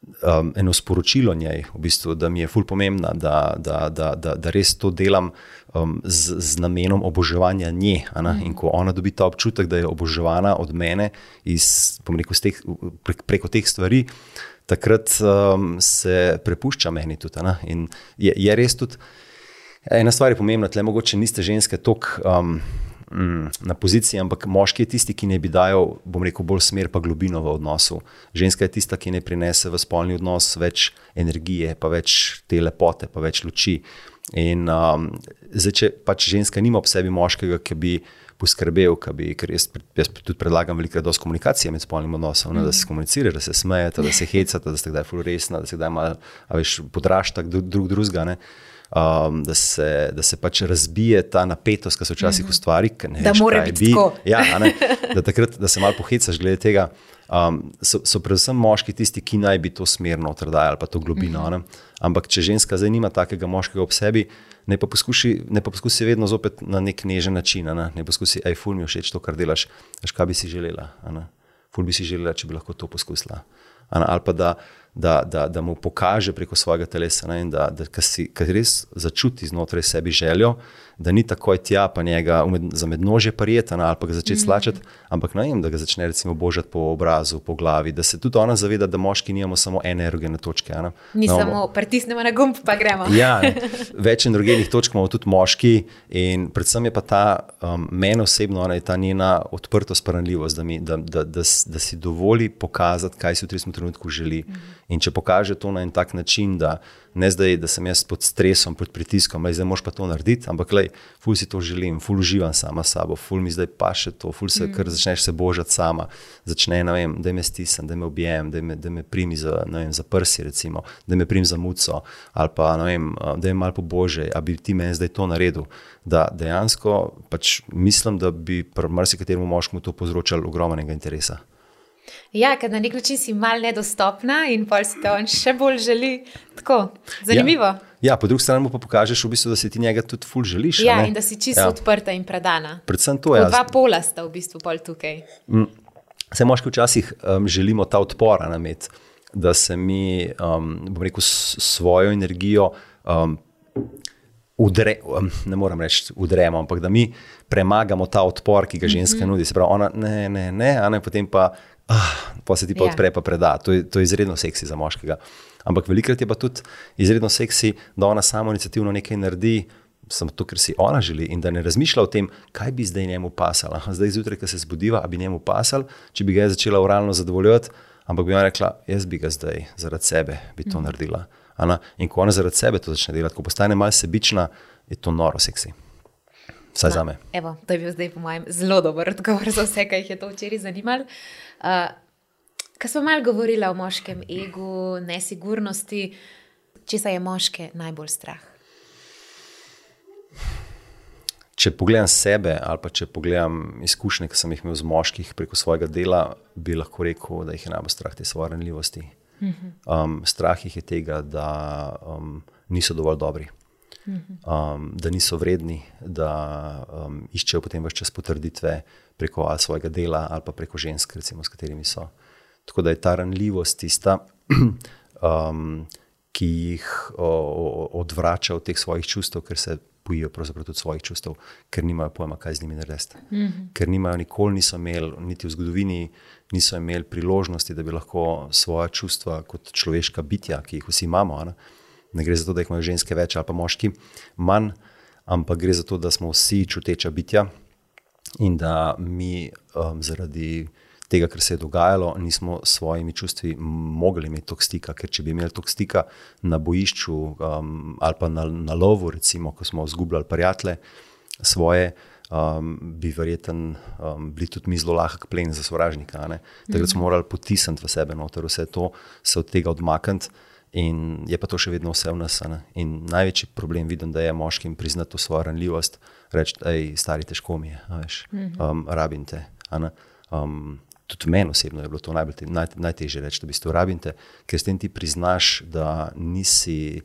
Um, eno sporočilo njej, v bistvu, da mi je fully pomembna, da, da, da, da, da res to delam um, z, z namenom oboževanja nje. Mm. In ko ona dobi ta občutek, da je oboževana od mene iz, rekel, teh, prek, preko teh stvari, takrat um, se prepušča meni tudi. Je, je res tudi ena stvar, je pomembna, da mogoče niste ženske toliko. Um, Na poziciji, ampak moški je tisti, ki ne bi dajal, bom rekel, bolj smer, pa globino v odnosu. Ženska je tista, ki ne prinese v spolni odnos več energije, pa več te lepote, pa več luči. In um, zdaj, če pač ženska nima ob sebi moškega, ki bi poskrbel, bi, ker jaz, jaz tudi predlagam veliko dosti komunikacije med spolnim odnosom, mm. ne, da se komunicira, da se smejete, da se hecate, da ste kdaj fulresna, da se kdaj malo podrašta drug drugega. Um, da, se, da se pač razbije ta napetost, ki se včasih mm. ustvari. Da mora biti tako. Ja, da, takrat, da se malo pohecaš glede tega. Um, so, so predvsem moški tisti, ki naj bi to smerno odrdajali, pa to globino. Mm -hmm. Ampak če ženska zdaj nima takega moškega ob sebi, ne pa poskusi, ne pa poskusi vedno zopet na nek nežen način. Ne, ne poskusi, aj ful mi všeč to, kar delaš, veš, kaj bi si želela. Ful bi si želela, če bi lahko to poskusila. Ali pa da, da, da, da mu pokaže preko svojega telesa, ne, da, da, da si res začuti znotraj sebi željo, da ni takoj tja, pa njega za mednožje prijeti ali pa ga začeti mm. slačati, ampak ne vem, da ga začne recimo božati po obrazu, po glavi, da se tudi ona zaveda, da moški nimamo samo ene erogene točke. Ne? Ni no, samo pritisnemo na gumb, pa gremo. ja, več erogenih točk imamo tudi moški in predvsem je pa ta um, meni osebno, ona je ta njena odprtost, paranljivost, da, da, da, da, da si dovoli pokazati, kaj si v tem trenutku želi. Mm. In če pokaže to na en tak način, da ne zdaj, da sem jaz pod stresom, pod pritiskom, zdaj moš pa to narediti, ampak le, ful si to želim, ful uživam sama sabo, ful mi zdaj pa še to, ful se, mm. ker začneš se božati sama, začne, ne vem, da me stisnem, da me objem, da me, da me primi za, vem, za prsi, recimo, da me prim za muco, ali pa, ne vem, da je malo po bože, a bi ti meni zdaj to naredil. Da dejansko pač mislim, da bi pri marsikaterem moškemu to povzročalo ogromnega interesa. Ja, ker na nek način si mal nedostopna in pa si to on še bolj želi. Tako, zanimivo. Ja. Ja, po drugi strani pa pokažeš, v bistvu, da si ti njega tudi ful želiš. Ja, in da si čisto ja. odprta in predana. Predvsem to je. Ja. Dva pola sta v bistvu pol tukaj. Mm. Vse moški včasih um, želimo ta odpor namet, da se mi, um, bom rekel, svojo energijo. Um, Udre, um, ne moram reči, udremo, ampak da mi premagamo ta odpor, ki ga ženska mm -hmm. nudi. Se pravi, ona ne, ne, ne, a ne potem pa ah, pa se ti pa ja. odpre, pa preda. To je, to je izredno seksi za moškega. Ampak velikrat je pa tudi izredno seksi, da ona samo inicijativno nekaj naredi. Samo to, ker si ona želi, in da ne razmišlja o tem, kaj bi zdaj njemu pasalo. Zdaj, zjutraj, ko se zbudiva, bi njemu pasal, če bi ga začela uralno zadovoljevati, ampak bi ona rekla: Jaz bi ga zdaj zaradi sebe bi to mm. naredila. Ana? In ko ona zaradi sebe to začne delati, ko postane malce sebična, je to noro seksi. Vsaj za me. Evo, to je bil zdaj, po mojem, zelo dober odgovor za vse, kar jih je to včeraj zanimalo. Uh, Kaj smo malo govorili o moškem egu, nesigurnosti, če se je moške najbolj strah? Če pogledam sebe, ali pa če pogledam izkušnje, ki sem jih imel z moških preko svojega dela, bi lahko rekel, da jih je najbolj strah te svoje ranljivosti. Um, strah jih je tega, da um, niso dovolj dobri, um, da niso vredni, da um, iščejo potem več čas potrditve preko svojega dela ali pa preko žensk, recimo, s katerimi so. Tako da je ta ranljivost tista, um, ki jih o, o, odvrača od teh svojih čustev, ker se bojijo tudi svojih čustev, ker nimajo pojma, kaj z njimi narediti. Mm -hmm. Ker nimajo, nikoli niso imeli, niti v zgodovini, niso imeli priložnosti, da bi lahko svoje čustva kot človeška bitja, ki jih vsi imamo. Ne, ne gre za to, da jih imajo ženske več ali pa moški manj, ampak gre za to, da smo vsi čuteča bitja in da mi um, zaradi tega, kar se je dogajalo, nismo s svojimi čustvi mogli imeti tog stika. Ker če bi imeli tog stika na bojišču um, ali pa na, na lovu, recimo, ko smo izgubljali prijatelje svoje. Um, bi verjeten um, bili tudi mi zelo lahek plen za sovražnika. Takrat smo mhm. morali potisniti v sebe noter, vse to, se od tega odmakniti, in je pa to še vedno vse v nas. In največji problem vidim, da je moškim priznati svojo ranljivost, reči, da je stari težko mi je, veš, mhm. um, rabim te tudi meni osebno je bilo to najbolj, naj, najtežje reči, da bi to rabite, ker s tem ti priznaš, da nisi.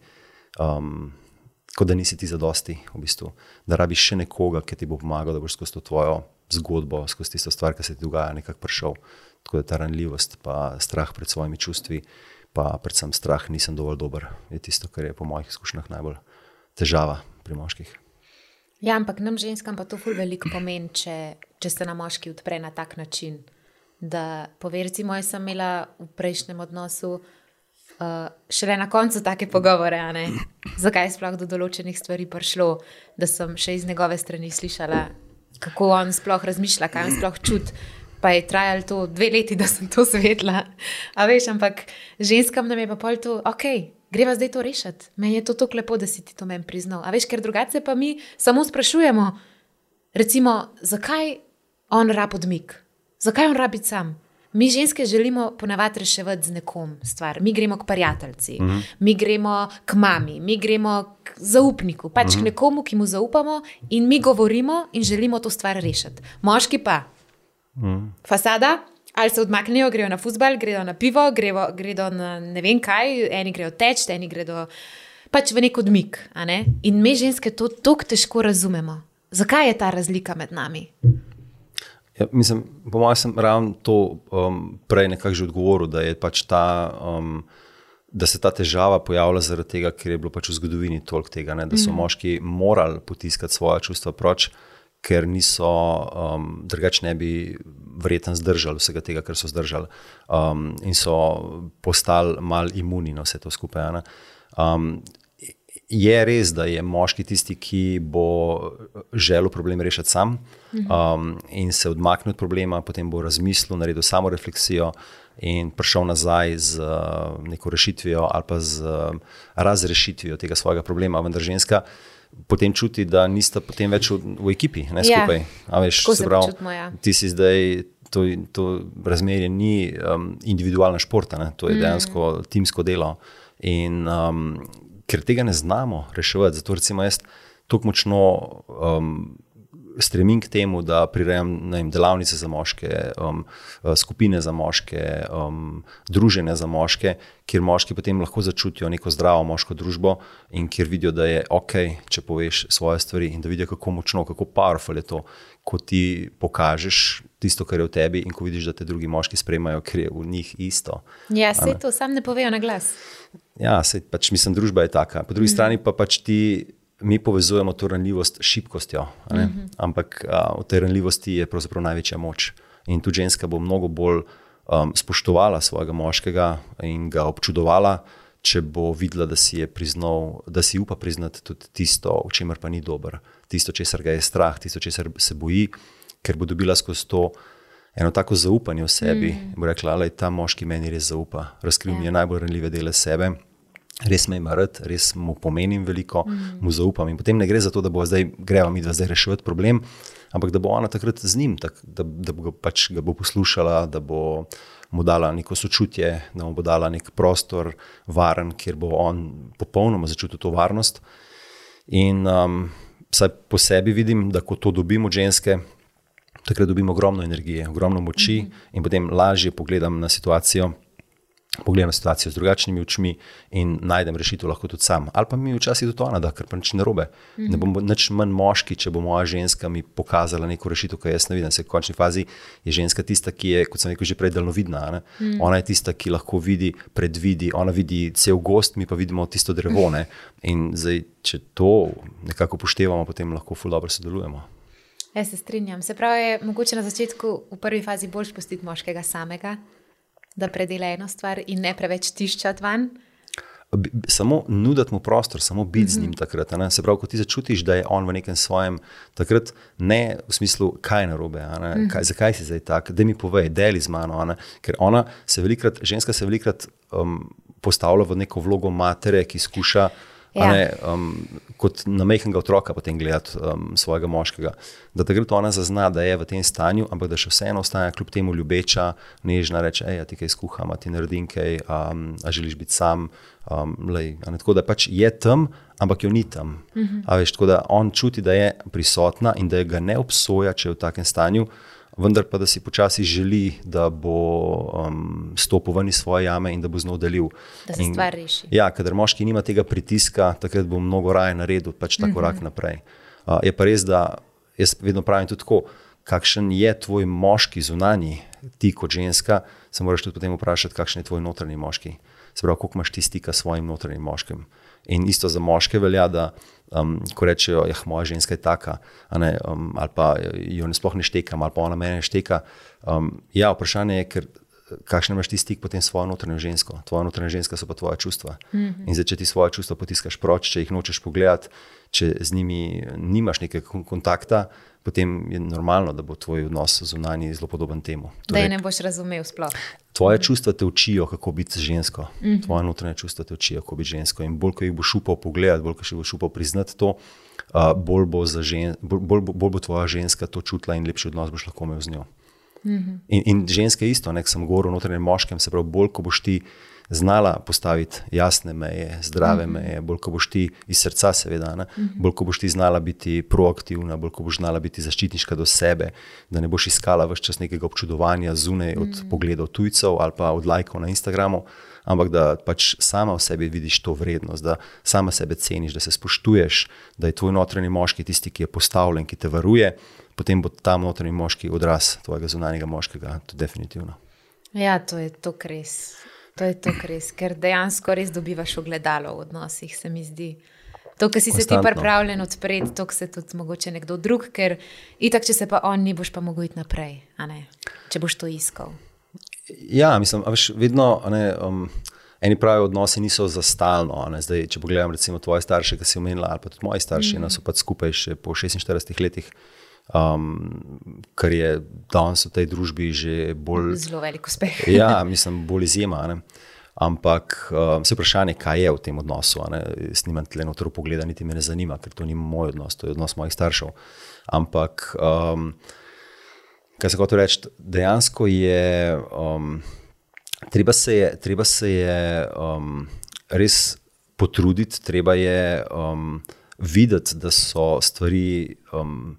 Um, Kot da nisi ti zadosti, v bistvu, da rabiš še nekoga, ki ti bo pomagal, da boš skozi to tvojo zgodbo, skozi tisto stvar, ki se ti dogaja, nekako prišel. Tako da ta ranljivost, pa strah pred svojimi čustvi, pa predvsem strah, nisem dovolj dober, je tisto, kar je po mojih izkušnjah najbolj težava pri moških. Ja, ampak nam ženskam pa to ful veliko pomeni, če, če se na moški odpre na tak način da poverci moj sem imela v prejšnjem odnosu. Uh, šele na koncu take pogovore, zakaj je sploh do določenih stvari prišlo, da sem še iz njegove strani slišala, kako on sploh razmišlja, kaj on sploh čuti. Pa je trajalo to dve leti, da sem to svetla. A veš, ampak ženskam nam je pa pol to, ok, greva zdaj to rešiti. Meni je to tako lepo, da si ti to meni priznal. A veš, ker drugače pa mi samo sprašujemo, recimo, zakaj on rab odmik. Zakaj on rabi sam? Mi ženske želimo ponavadi reševati z nekom stvar. Mi gremo k prijateljici, mhm. -huh. mi gremo k mami, mi gremo k zaupniku, pač uh -huh. k mhm. nekomu, ki mu zaupamo in mi govorimo in želimo to stvar rešiti. Moški pa. Uh. -huh. Fasada. Ali se odmaknejo, grejo na fusbal, grejo na pivo, grejo, grejo na ne vem kaj, eni grejo teč, eni grejo pač v nek odmik. Ne? In mi ženske to tako težko razumemo. Zakaj je ta razlika med nami? Ja, mislim, po mojem, sem ravno to um, prej nekako že odgovoril, da, pač ta, um, da se ta težava pojavlja zaradi tega, ker je bilo pač v zgodovini toliko tega, ne, da so mm. moški morali potiskati svoje čustva proč, ker niso, um, drugače ne bi verjetno zdržali vsega tega, kar so zdržali um, in so postali mal imuni na vse to skupaj. Je res, da je moški tisti, ki bo želel problem rešiti sam um, in se odmaknil od problema, potem bo razmislil, naredil samo refleksijo in prišel nazaj z uh, neko rešitvijo ali pa z uh, razrešitvijo tega svojega problema. Vendar ženska potem čuti, da nista potem več v, v ekipi, ne ja. skupaj. Ja. Veš, se pravi, čutimo, ja. ti si zdaj. To, to razmerje ni um, individualna športa, ne? to je dejansko mm. timsko delo. In um, ker tega ne znamo reševati. Zato recimo jaz tako močno um, stremim k temu, da prirejam vem, delavnice za moške, um, uh, skupine za moške, um, druženja za moške, kjer moški potem lahko začutijo neko zdravo moško družbo in kjer vidijo, da je ok, če poveš svoje stvari in da vidijo, kako močno, kako powerful je to. Ko ti pokažeš tisto, kar je v tebi, in ko vidiš, da te drugi moški sprejmajo, ker je v njih isto. Ja, se to sam ne povejo na glas. Ja, se, pač, mislim, družba je taka. Po drugi mm. strani pa pač ti, mi povezujemo to ranljivost s šibkostjo. Mm -hmm. Ampak a, v tej ranljivosti je pravzaprav največja moč. In tu ženska bo mnogo bolj um, spoštovala svojega moškega in ga občudovala, če bo videla, da si, priznal, da si upa priznati tudi tisto, v čemer pa ni dober, tisto, česar ga je strah, tisto, česar se boji, ker bo dobila skozi to eno tako zaupanje v sebi. Mm. Bo rekla, da ta moški meni res zaupa, razkril mi je ja. najbolj ranljive dele sebe res me ima rad, res mu pomenim veliko, mm. mu zaupam. In potem ne gre za to, da bo zdaj greva mi, da zdaj reševati problem, ampak da bo ona takrat z njim, tak, da, da bo pač ga bo poslušala, da bo mu dala neko sočutje, da mu bo dala nek prostor, varen, kjer bo on popolnoma začutil to varnost. In um, vsaj po sebi vidim, da ko to dobimo ženske, takrat dobimo ogromno energije, ogromno moči mm -hmm. in potem lažje pogledam na situacijo pogledam situacijo z drugačnimi očmi in najdem rešitev lahko tudi sam. Ali pa mi včasih tudi ona, da kar pa nič ne robe. Mm -hmm. Ne bom nič manj moški, če bo moja ženska mi pokazala neko rešitev, ki jaz ne vidim. Se v končni fazi je ženska tista, ki je, kot sem rekel, že prej daljnovidna. Mm -hmm. Ona je tista, ki lahko vidi, predvidi, ona vidi cel gost, mi pa vidimo tisto drevo. Ne? In zdaj, če to nekako upoštevamo, potem lahko ful dobro sodelujemo. Jaz se strinjam. Se pravi, je mogoče na začetku, v prvi fazi, bolj spustiti moškega samega, da predela eno stvar in ne preveč tiščati van. Samo nuditi mu prostor, samo biti mm -hmm. z njim mhm. takrat. Ne? Se pravi, ko ti začutiš, da je on v nekem svojem, takrat ne v smislu, kaj je narobe, mm -hmm. kaj, zakaj si zdaj tak, da mi povej, deli z mano. Ne? Ker ona se velikrat, ženska se velikrat um, postavlja v neko vlogo matere, ki skuša. Ja. Ne, um, kot na mehkega otroka potem gledati um, svojega moškega. Da takrat ona zazna, da je v tem stanju, ampak da še vseeno ostane kljub temu ljubeča, nežna, reče: hej, ti kaj skuham, ti naredim kaj, um, a želiš biti sam. Um, lej, ne, tako da pač je tam, ampak jo ni tam. Uh mhm. -huh. veš, tako da on čuti, da je prisotna in da ga ne obsoja, če je v takem stanju vendar pa da si počasi želi, da bo um, stopil ven iz svoje jame in da bo znov delil. Da se in, stvar reši. Ja, ker moški nima tega pritiska, takrat bo mnogo raje naredil pač ta korak uh mhm. -huh. naprej. Uh, je pa res, da jaz vedno pravim tudi tako. Kakšen je tvoj moški zunanji, ti kot ženska, se moraš tudi potem vprašati, kakšen je tvoj notranji moški. Se pravi, koliko imaš ti stika s svojim notranjim moškim. In isto za moške velja, da um, ko rečejo, da ja, moja ženska je taka, ne, um, ali pa jo ne sploh ne štekam, ali pa ona meni šteka. Um, ja, vprašanje je, ker, kakšen imaš ti stik potem s svojo notranjo žensko. Tvoja notranja ženska so pa tvoja čustva. Mm -hmm. In zdaj, če ti svoje čustva potiskaš proč, če jih nočeš pogledati, če z njimi nimaš nekega kontakta, potem je normalno, da bo tvoj odnos zunanji zelo podoben temu. Torej, da je ne boš razumel sploh. Tvoje čustva te učijo, kako biti žensko. Mm -hmm. Tvoje notranje čustva te učijo, kako biti žensko. In bolj, ko jih boš upal pogledati, bolj, ko še boš upal priznati to, uh, bolj, bo žen, bolj, bolj, bolj bo tvoja ženska to čutila in lepši odnos boš lahko imel z njo. Mm -hmm. in, in ženske isto, nek sem govoril o notranjem moškem, se pravi, bolj, ko boš ti znala postaviti jasne meje, zdrave mm -hmm. meje, bolj ko boš ti iz srca, seveda, mm -hmm. bolj ko boš ti znala biti proaktivna, bolj ko boš znala biti zaščitniška do sebe, da ne boš iskala vse čas nekega občudovanja zunaj od mm -hmm. pogledov tujcev ali pa od lajkov na Instagramu, ampak da pač sama v sebi vidiš to vrednost, da sama sebe ceniš, da se spoštuješ, da je tvoj notranji moški tisti, ki je postavljen, ki te varuje. Potem bo ta notranji moški odraz tvojega zunanjega moškega, to definitivno. Ja, to je to, kar res. To je to res, ker dejansko res dobivaš ogledalo v odnosih, se mi zdi. To, kar si Konstantno. se ti pripravljen odpreti, to se tudi mogoče nekdo drug, ker itak, če se pa on ni, boš pa mogel iti naprej, če boš to iskal. Ja, mislim, veš, vedno. Ne, um, Eni pravi, odnosi niso za stalno. Zdaj, če pogledam, recimo, tvoje starše, ki si omenila, ali pa tudi moji starši, mm. no, so pa skupaj še po 46 letih um, kar je danes v tej družbi že bolj. Zelo veliko uspeh. ja, mislim, bolj izjema. Ne? Ampak um, se vprašanje, kaj je v tem odnosu. Jaz nimam tle notro pogleda, niti me ne zanima, ker to ni moj odnos, to je odnos mojih staršev. Ampak, um, kaj se hoče reči, dejansko je, um, treba se je, treba se je um, res potruditi, treba je um, videti, da so stvari. Um,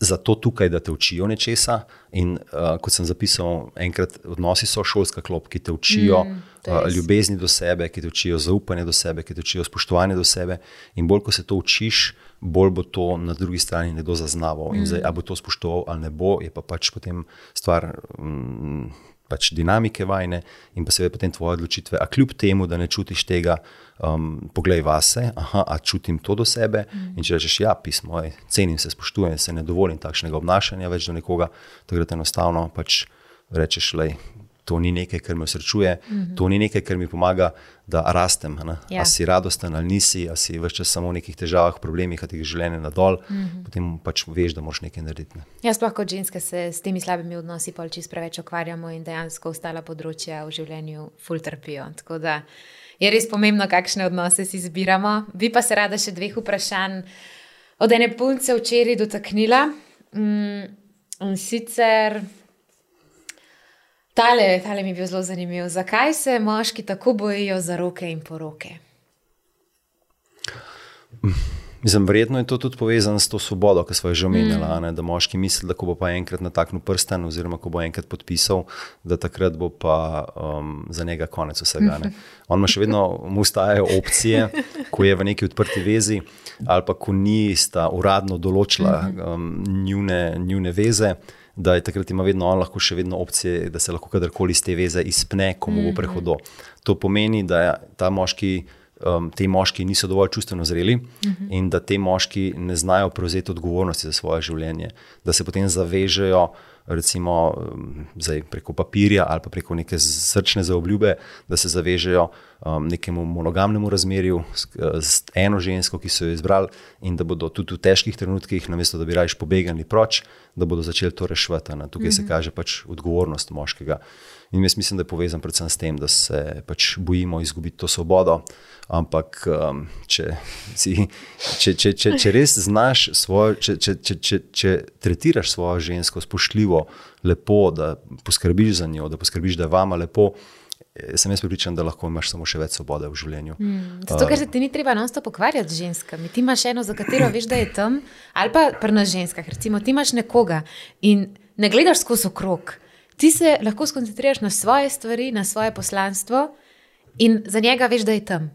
zato tukaj, da te učijo nečesa. In uh, kot sem zapisal, enkrat odnosi so šolska klop, ki te učijo mm, uh, ljubezni do sebe, ki te učijo zaupanje do sebe, ki te učijo spoštovanje do sebe. In bolj, ko se to učiš, bolj bo to na drugi strani nekdo zaznaval. Mm. In zdaj, ali bo to spoštoval ali ne bo, je pa pač potem stvar. Um, pač dinamike vajne in pa seveda potem tvoje odločitve. A kljub temu, da ne čutiš tega, um, poglej vase, aha, a čutim to do sebe. Mm. In če rečeš, ja, pismo, ej, cenim se, spoštujem se, ne dovolim takšnega obnašanja več do nekoga, takrat enostavno pač rečeš, lej, to ni nekaj, kar me osrečuje, mm -hmm. to ni nekaj, kar mi pomaga, da rastem. Ja. A si radosten ali nisi, a si več samo v nekih težavah, problemih, a ti je življenje nadol, mm -hmm. potem pač veš, da moraš nekaj narediti. Ne. Jaz, pa kot ženska, se s temi slabimi odnosi pol čist preveč ukvarjamo in dejansko ostala področja v življenju ful trpijo. Tako da je res pomembno, kakšne odnose si izbiramo. Bi pa se rada še dveh vprašanj od ene punce včeraj dotaknila. Mm, in sicer. Tale, tale mi je bil zelo zanimiv. Zakaj se moški tako bojijo za roke in poroke? Mislim, verjetno je to tudi povezano s to svobodo, ki smo jo že omenjali. Mm. Da moški misli, da ko bo pa enkrat nataknil prsten, oziroma ko bo enkrat podpisal, da takrat bo pa um, za njega konec vsega. Ne? On ima še vedno, mu stajajo opcije, ko je v neki odprti vezi, ali pa ko nista uradno določila mhm. um, njune, njune veze da je takrat ima vedno on lahko še vedno opcije, da se lahko kadarkoli iz te veze izpne, komu bo mhm. prehodo. To pomeni, da ta moški. Um, te moški niso dovolj čustveno zreli uh mhm. -huh. in da te moški ne znajo prevzeti odgovornosti za svoje življenje, da se potem zavežejo recimo um, zdaj, preko papirja ali pa preko neke srčne zaobljube, da se zavežejo um, nekemu monogamnemu razmerju s, s eno žensko, ki so jo izbrali, in da bodo tudi v težkih trenutkih, namesto da bi raje pobegali proč, da bodo začeli to reševati. Tukaj mm -hmm. se mhm. kaže pač odgovornost moškega. In jaz mislim, da je povezan predvsem s tem, da se pač bojimo izgubiti to svobodo. Ampak, um, če, si, če, če, če, če res znaš svojo, če, če, če, če, če tretiraš svojo žensko spoštljivo, lepo, da poskrbiš za njo, da poskrbiš, da je vama lepo. Sem jaz pripričan, da lahko imaš samo še več svobode v življenju. Mm, zato, ker se ti ni treba enostavno pokvarjati z ženskami. Ti imaš eno, za katero veš, da je tam, ali pa pri nas ženskah. Recimo, ti imaš nekoga in ne gledaš skozi okrog. Ti se lahko skoncentriraš na svoje stvari, na svoje poslanstvo in za njega veš, da je tam.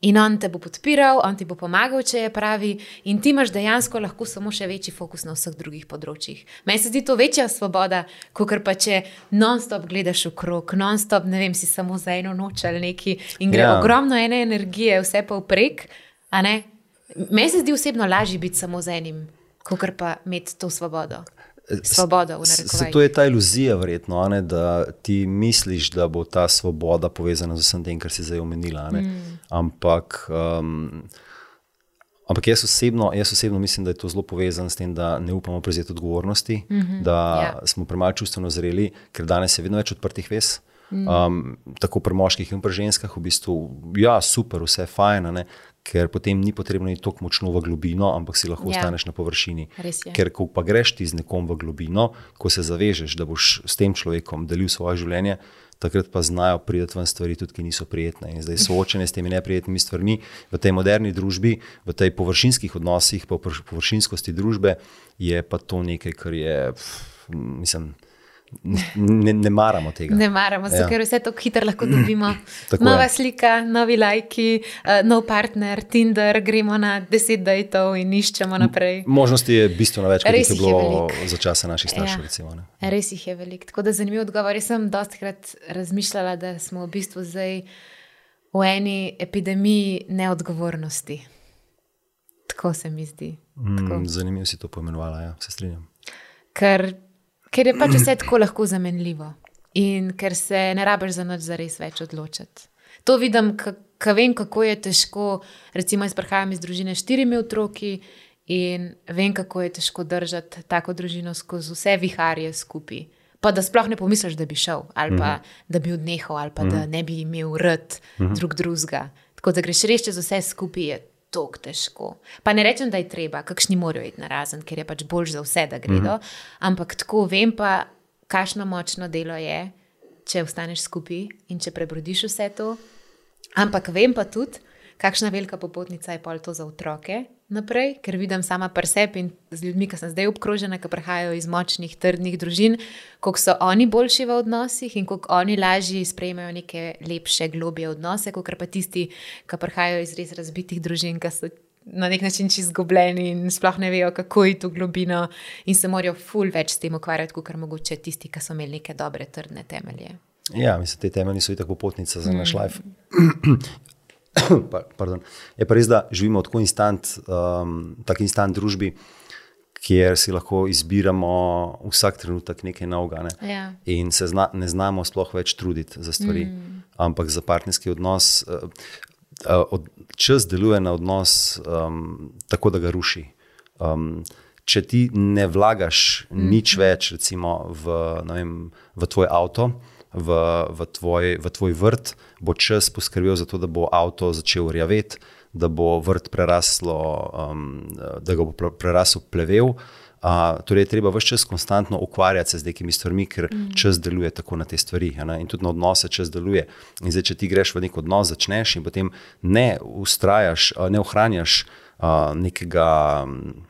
In on te bo podpiral, on ti bo pomagal, če je pravi, in ti imaš dejansko lahko samo še večji fokus na vseh drugih področjih. Meni se zdi to večja svoboda, kot pa če non-stop gledaš v krog, non-stop, ne vem, si samo za eno noč ali neki in gre ja. ogromno ene energije, vse pa vprek. Meni se zdi osebno lažje biti samo z enim, kot pa imeti to svobodo svoboda. Se, to je ta iluzija, verjetno, ne, da ti misliš, da bo ta svoboda povezana z vsem tem, kar si zdaj omenila. Mm. Ampak. Um, Ampak jaz osebno, jaz osebno mislim, da je to zelo povezano s tem, da ne upamo prevzeti odgovornosti, mm -hmm, da ja. smo premalo čustveno zreli, ker danes je vedno več odprtih vez. Mm. Um, tako pri moških in pri ženskah, v bistvu, ja, super, vse je fajn, ker potem ni potrebno iti tako močno v globino, ampak si lahko ja. ostaneš na površini. Ker ko pa greš ti z nekom v globino, ko se zavežeš, da boš s tem človekom delil svoje življenje, takrat pa znajo priti ven stvari, tudi ki niso prijetne. In zdaj soočene s temi neprijetnimi stvarmi v tej moderni družbi, v tej površinskih odnosih, po površinskosti družbe, je pa to nekaj, kar je, mislim ne, ne maramo tega. Ne maramo, ja. ker vse to hitro lahko dobimo. Nova je. slika, novi lajki, uh, nov partner, Tinder, gremo na deset dejtov in iščemo naprej. Možnosti je bistveno več, kot je bilo za časa naših staršev. Ja. Recimo, Res jih je veliko. Tako da zanimiv odgovor. Jaz sem dostkrat razmišljala, da smo v bistvu zdaj v eni epidemiji neodgovornosti. Tako se mi zdi. Mm, zanimivo si to pojmenovala, ja, se strinjam. Ker Ker je pač vse tako lahko zamenljivo in ker se ne rabiš za noč zares več odločiti. To vidim, ko vem, kako je težko. Recimo, jaz prihajam iz družine s štirimi otroki in vem, kako je težko držati tako družino skozi vse viharje skupaj. Pa da sploh ne pomisliš, da bi šel, ali pa mm. da bi odnehal, ali pa mm. da mhm. ne bi imel rad mm. drug drugega. Tako da greš res čez vse skupaj, tako težko. Pa ne rečem, da je treba, kakšni morajo iti na razen, ker je pač bolj za vse, da gredo. Mm -hmm. Ampak tako vem pa, kakšno močno delo je, če ostaneš skupaj in če prebrodiš vse to. Ampak vem pa tudi, kakšna velika popotnica je pol to za otroke naprej, ker vidim sama preseb in z ljudmi, ki sem zdaj obkrožena, ki prihajajo iz močnih, trdnih družin, koliko so oni boljši v odnosih in koliko oni lažje sprejmejo neke lepše, globije odnose, kot pa tisti, ki prihajajo iz res razbitih družin, ki so. Na nek način izgubljeni in sploh ne vejo, kako je to globino, in se morajo ful več s tem ukvarjati, kot mogoče tisti, ki so imeli neke dobre, trdne temelje. Ja, mislim, te temelji so tako potnica za mm. naš life. je pa res, da živimo v tako instant, um, instant družbi, kjer si lahko izbiramo vsak trenutek nekaj novega. Ne? Ja. In se zna, ne znamo sploh več truditi za stvari. Mm. Ampak za partnerski odnos, uh, uh, od, čas deluje na odnos um, tako, da ga ruši. Um, če ti ne vlagaš mm. nič več, recimo v, vem, v tvoj avto, v, v, tvoj, v tvoj vrt, bo čas poskrbel za to, da bo avto začel rjaveti, da bo vrt preraslo, um, da ga bo prerasel plevel. Uh, torej, je treba vse čas konstantno ukvarjati se z nekimi stvarmi, ker mm. čas deluje tako na te stvari. Ne? In tudi na odnose čas deluje. In zdaj, če ti greš v nek odnos, začneš in potem ne ustrajaš, ne ohranjaš uh, nekega. Um,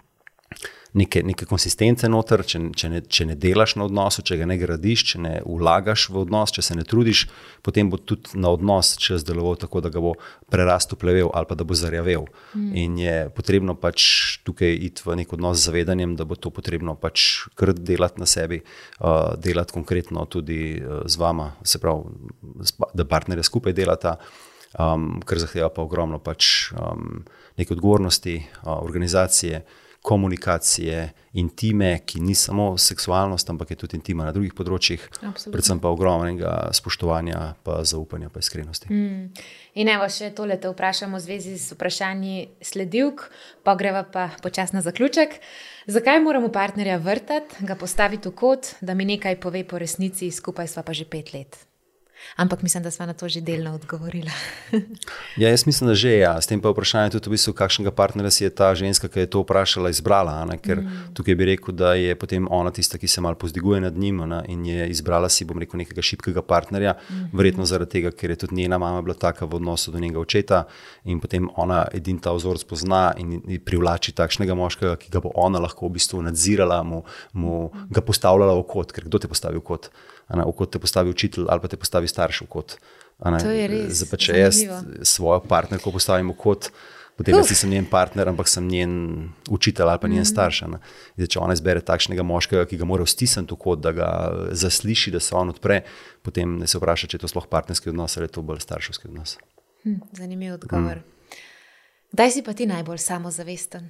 neke, neke konsistence noter, če, če, ne, če ne delaš na odnosu, če ga ne gradiš, če ne vlagaš v odnos, če se ne trudiš, potem bo tudi na odnos čez deloval tako, da ga bo prerastel plevel ali pa da bo zarjavel. Mm. In je potrebno pač tukaj iti v nek odnos z zavedanjem, da bo to potrebno pač kar delati na sebi, uh, delati konkretno tudi uh, z vama, se pravi, da partnerje skupaj delata. Um, kar zahteva pa ogromno pač, um, neke odgovornosti, uh, organizacije, uh, komunikacije, intime, ki ni samo seksualnost, ampak je tudi intima na drugih področjih, Absolutno. predvsem pa ogromnega spoštovanja, pa zaupanja, pa iskrenosti. Mm. In evo, še tole te vprašamo v zvezi z vprašanji sledilk, pa greva pa počasno na zaključek. Zakaj moramo partnerja vrtati, ga postaviti v kot, da mi nekaj pove po resnici, skupaj sva pa že pet let? Ampak mislim, da smo na to že delno odgovorili. ja, jaz mislim, da že ja. S tem pa je vprašanje tudi, v bistvu, kakšnega partnerja si je ta ženska, ki je to vprašala, izbrala. Ne? Ker mm. tukaj bi rekel, da je potem ona tista, ki se malo pozdiguje nad njim ne? in je izbrala si, bom rekel, nekega šibkega partnerja, mm -hmm. verjetno zaradi tega, ker je tudi njena mama bila taka v odnosu do njenega očeta in potem ona edin ta vzor spozna in, in privlači takšnega moškega, ki ga bo ona lahko v bistvu nadzirala, mu, mu ga postavljala v kot, ker kdo te postavi v kot v kot te postavi učitelj ali pa te postavi starš v kot. To je res. Zdaj, če jaz svojo partnerko postavim v kot, potem jaz nisem njen partner, ampak sem njen učitelj ali pa njen mm. starš. Zdaj, če ona izbere takšnega moškega, ki ga mora stisniti v kot, da ga zasliši, da se on odpre, potem ne se vpraša, če je to sploh partnerski odnos ali je to bolj starševski odnos. Hm, zanimiv odgovor. Mm. Kdaj si pa ti najbolj samozavesten?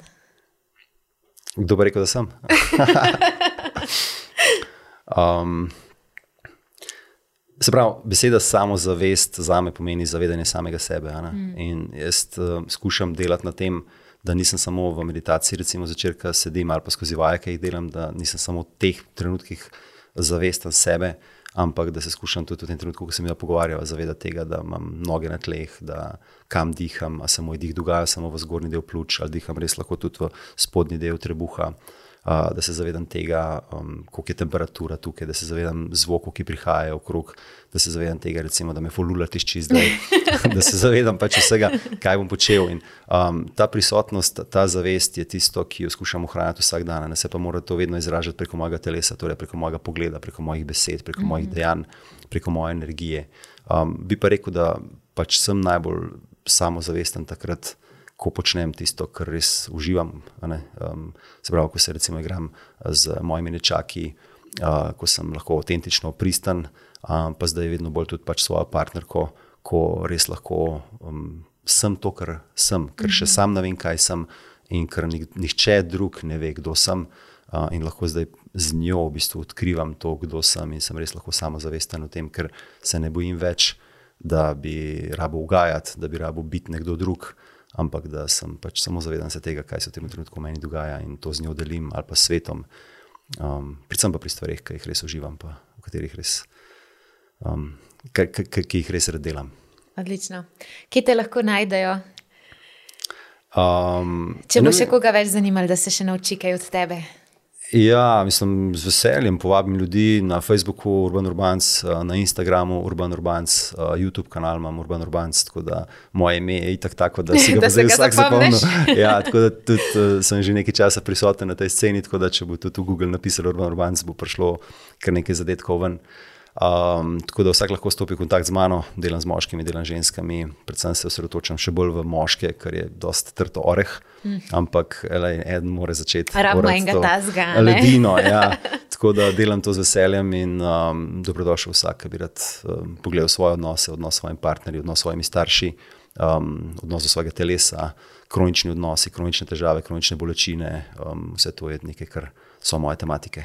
Kdo bo rekel, da sem? um, Se pravi, beseda samozavest za me pomeni zavedanje samega sebe. Mm. In jaz uh, skušam delati na tem, da nisem samo v meditaciji, recimo začer, ki sedim ali pa skozi vaje, ki jih delam, da nisem samo v teh trenutkih zavesten sebe, ampak da se skušam tudi v tem trenutku, ko se mi pogovarjava, zavedati tega, da imam noge na tleh, da kam diham, a se moj dih dogaja samo v zgornji del pljuč ali diham res lahko tudi v spodnji del trebuha da se zavedam tega, um, koliko je temperatura tukaj, da se zavedam zvokov, ki prihajajo okrog, da se zavedam tega, recimo, da me folula tišči zdaj, da se zavedam pač vsega, kaj bom počel. In, um, ta prisotnost, ta zavest je tisto, ki jo skušam ohranjati vsak dan. Ne se pa mora to vedno izražati preko mojega telesa, torej preko mojega pogleda, preko mojih besed, preko mm -hmm. mojih dejanj, preko moje energije. Um, bi pa rekel, da pač sem najbolj samozavesten takrat ko počnem tisto, kar res uživam. Um, se pravi, ko se recimo igram z mojimi nečaki, uh, ko sem lahko avtentično pristan, um, pa zdaj vedno bolj tudi pač svojo partnerko, ko res lahko um, sem to, kar sem, ker še mhm. sam ne vem, kaj sem in ker nihče drug ne ve, kdo sem. Uh, in lahko zdaj z njo v bistvu odkrivam to, kdo sem, in sem res lahko samozavesten v tem, ker se ne bojim več, da bi rabo ugajati, da bi rabo biti nekdo drug, uh, ampak da sem pač samo zavedan se tega, kaj se v tem trenutku meni dogaja in to z njo delim ali pa svetom. Um, predvsem pa pri stvarih, ki jih res uživam, pa v katerih res, um, ki jih res redelam. Odlično. Kje te lahko najdejo? Um, Če bo še koga več zanimalo, da se še nauči kaj od tebe. Ja, mislim, z veseljem povabim ljudi na Facebooku, Urban Urbans, eh, na Instagramu, Urban Urbans, eh, YouTube kanal imam Urban Urbans, tako da moje ime je itak tako, da si ga zdaj vsak zapomnil. Ja, tako da tudi uh, sem že nekaj časa prisoten na tej sceni, tako da če bo tudi v Google napisal Urban Urbans, bo prišlo kar nekaj zadetkov ven. Um, tako da vsak lahko stopi v kontakt z mano, delam z moškimi, delam z ženskami, predvsem se osredotočam še bolj v moške, ker je dosta trdo oreh. Mm. Ampak elej, eden mora začeti. Rabimo enega tazga. Ledino, ja. Tako da delam to z veseljem in um, dobrodošel vsak, ki bi rad um, pogledal svoje odnose, odnos s svojim partnerjem, odnos s svojimi starši, um, odnos do svojega telesa, kronični odnosi, kronične težave, kronične bolečine, um, vse to je nekaj, kar so moje tematike.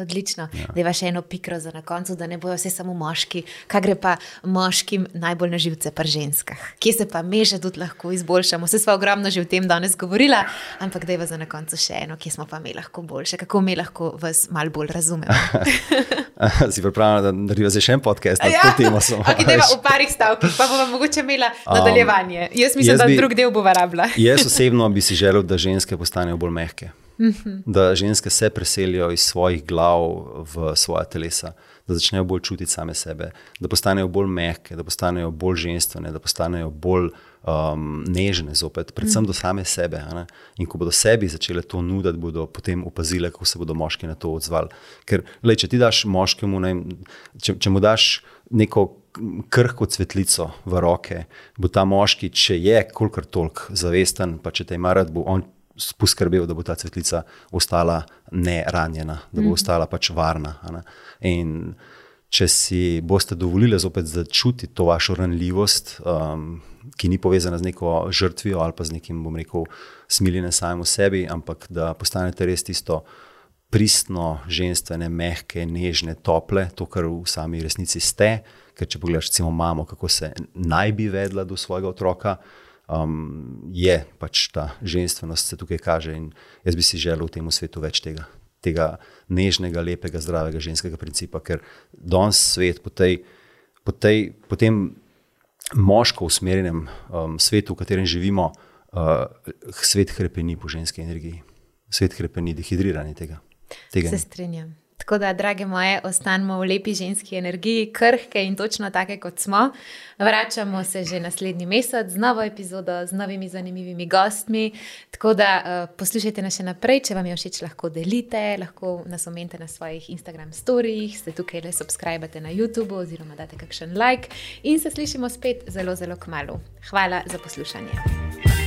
Odlično. Ja. Da je še eno pikro za na koncu, da ne bojo vse samo moški, kaj gre pa moškim najbolj na živce, pa ženskah. Kje se pa mi že tudi lahko izboljšamo? Vse smo ogromno že o tem danes govorila, ampak da je za na koncu še eno, kje smo pa mi lahko boljše, kako mi lahko vas malo bolj razumemo. si pripravljena, da narediva še en podcast? Ja, okay, deva, v parih stavkih, pa bomo mogoče imela nadaljevanje. Jaz mislim, jaz bi, da drug del bo varabla. jaz osebno bi si želel, da ženske postanejo bolj mehke. -hmm. Da ženske se preselijo iz svojih glav v svoje telesa, da začnejo bolj čutiti same sebe, da postanejo bolj mehke, da postanejo bolj ženstvene, da postanejo bolj um, nežne, zopet, predvsem mm. do same sebe. In ko bodo sebi začele to nuditi, bodo potem opazile, kako se bodo moški na to odzvali. Ker, le, če ti daš moškemu, ne, če, če mu daš neko. Krhko cvetlico v roke, bo ta moški, če je kolikor toliko zavesten, pa če te ima rad, bo on poskrbel, da bo ta cvetlica ostala ne ranjena, da bo mm. ostala pač varna. In če si boste dovolili zopet začutiti to vašo ranljivost, um, ki ni povezana z neko žrtvijo ali pa z nekim, bom rekel, smiljenjem samemu sebi, ampak da postanete res tisto. Pristno, ženstvene, mehke, nežne, tople, to, kar v sami resnici ste. Ker, če pogledate, recimo, mamo, kako se naj bi vedla do svojega otroka, um, je pač ta ženskost, se tukaj kaže. In jaz bi si želel v tem svetu več tega, tega nežnega, lepega, zdravega ženskega principa, ker danes svet po, tej, po, tej, po tem moško usmerjenem um, svetu, v katerem živimo, uh, svet krepeni po ženski energiji, svet krepeni dehidriranje tega. tega se strinjam. Tako da, drage moje, ostanemo v lepi ženski energiji, krhke in točno take, kot smo. Vračamo se že naslednji mesec z novo epizodo, z novimi zanimivimi gostmi. Tako da uh, poslušajte nas še naprej, če vam je všeč, lahko delite, lahko nas omenite na svojih Instagram storijih, ste tukaj le subskrbite na YouTube oziroma date kakšen like in se slišimo spet zelo, zelo kmalo. Hvala za poslušanje.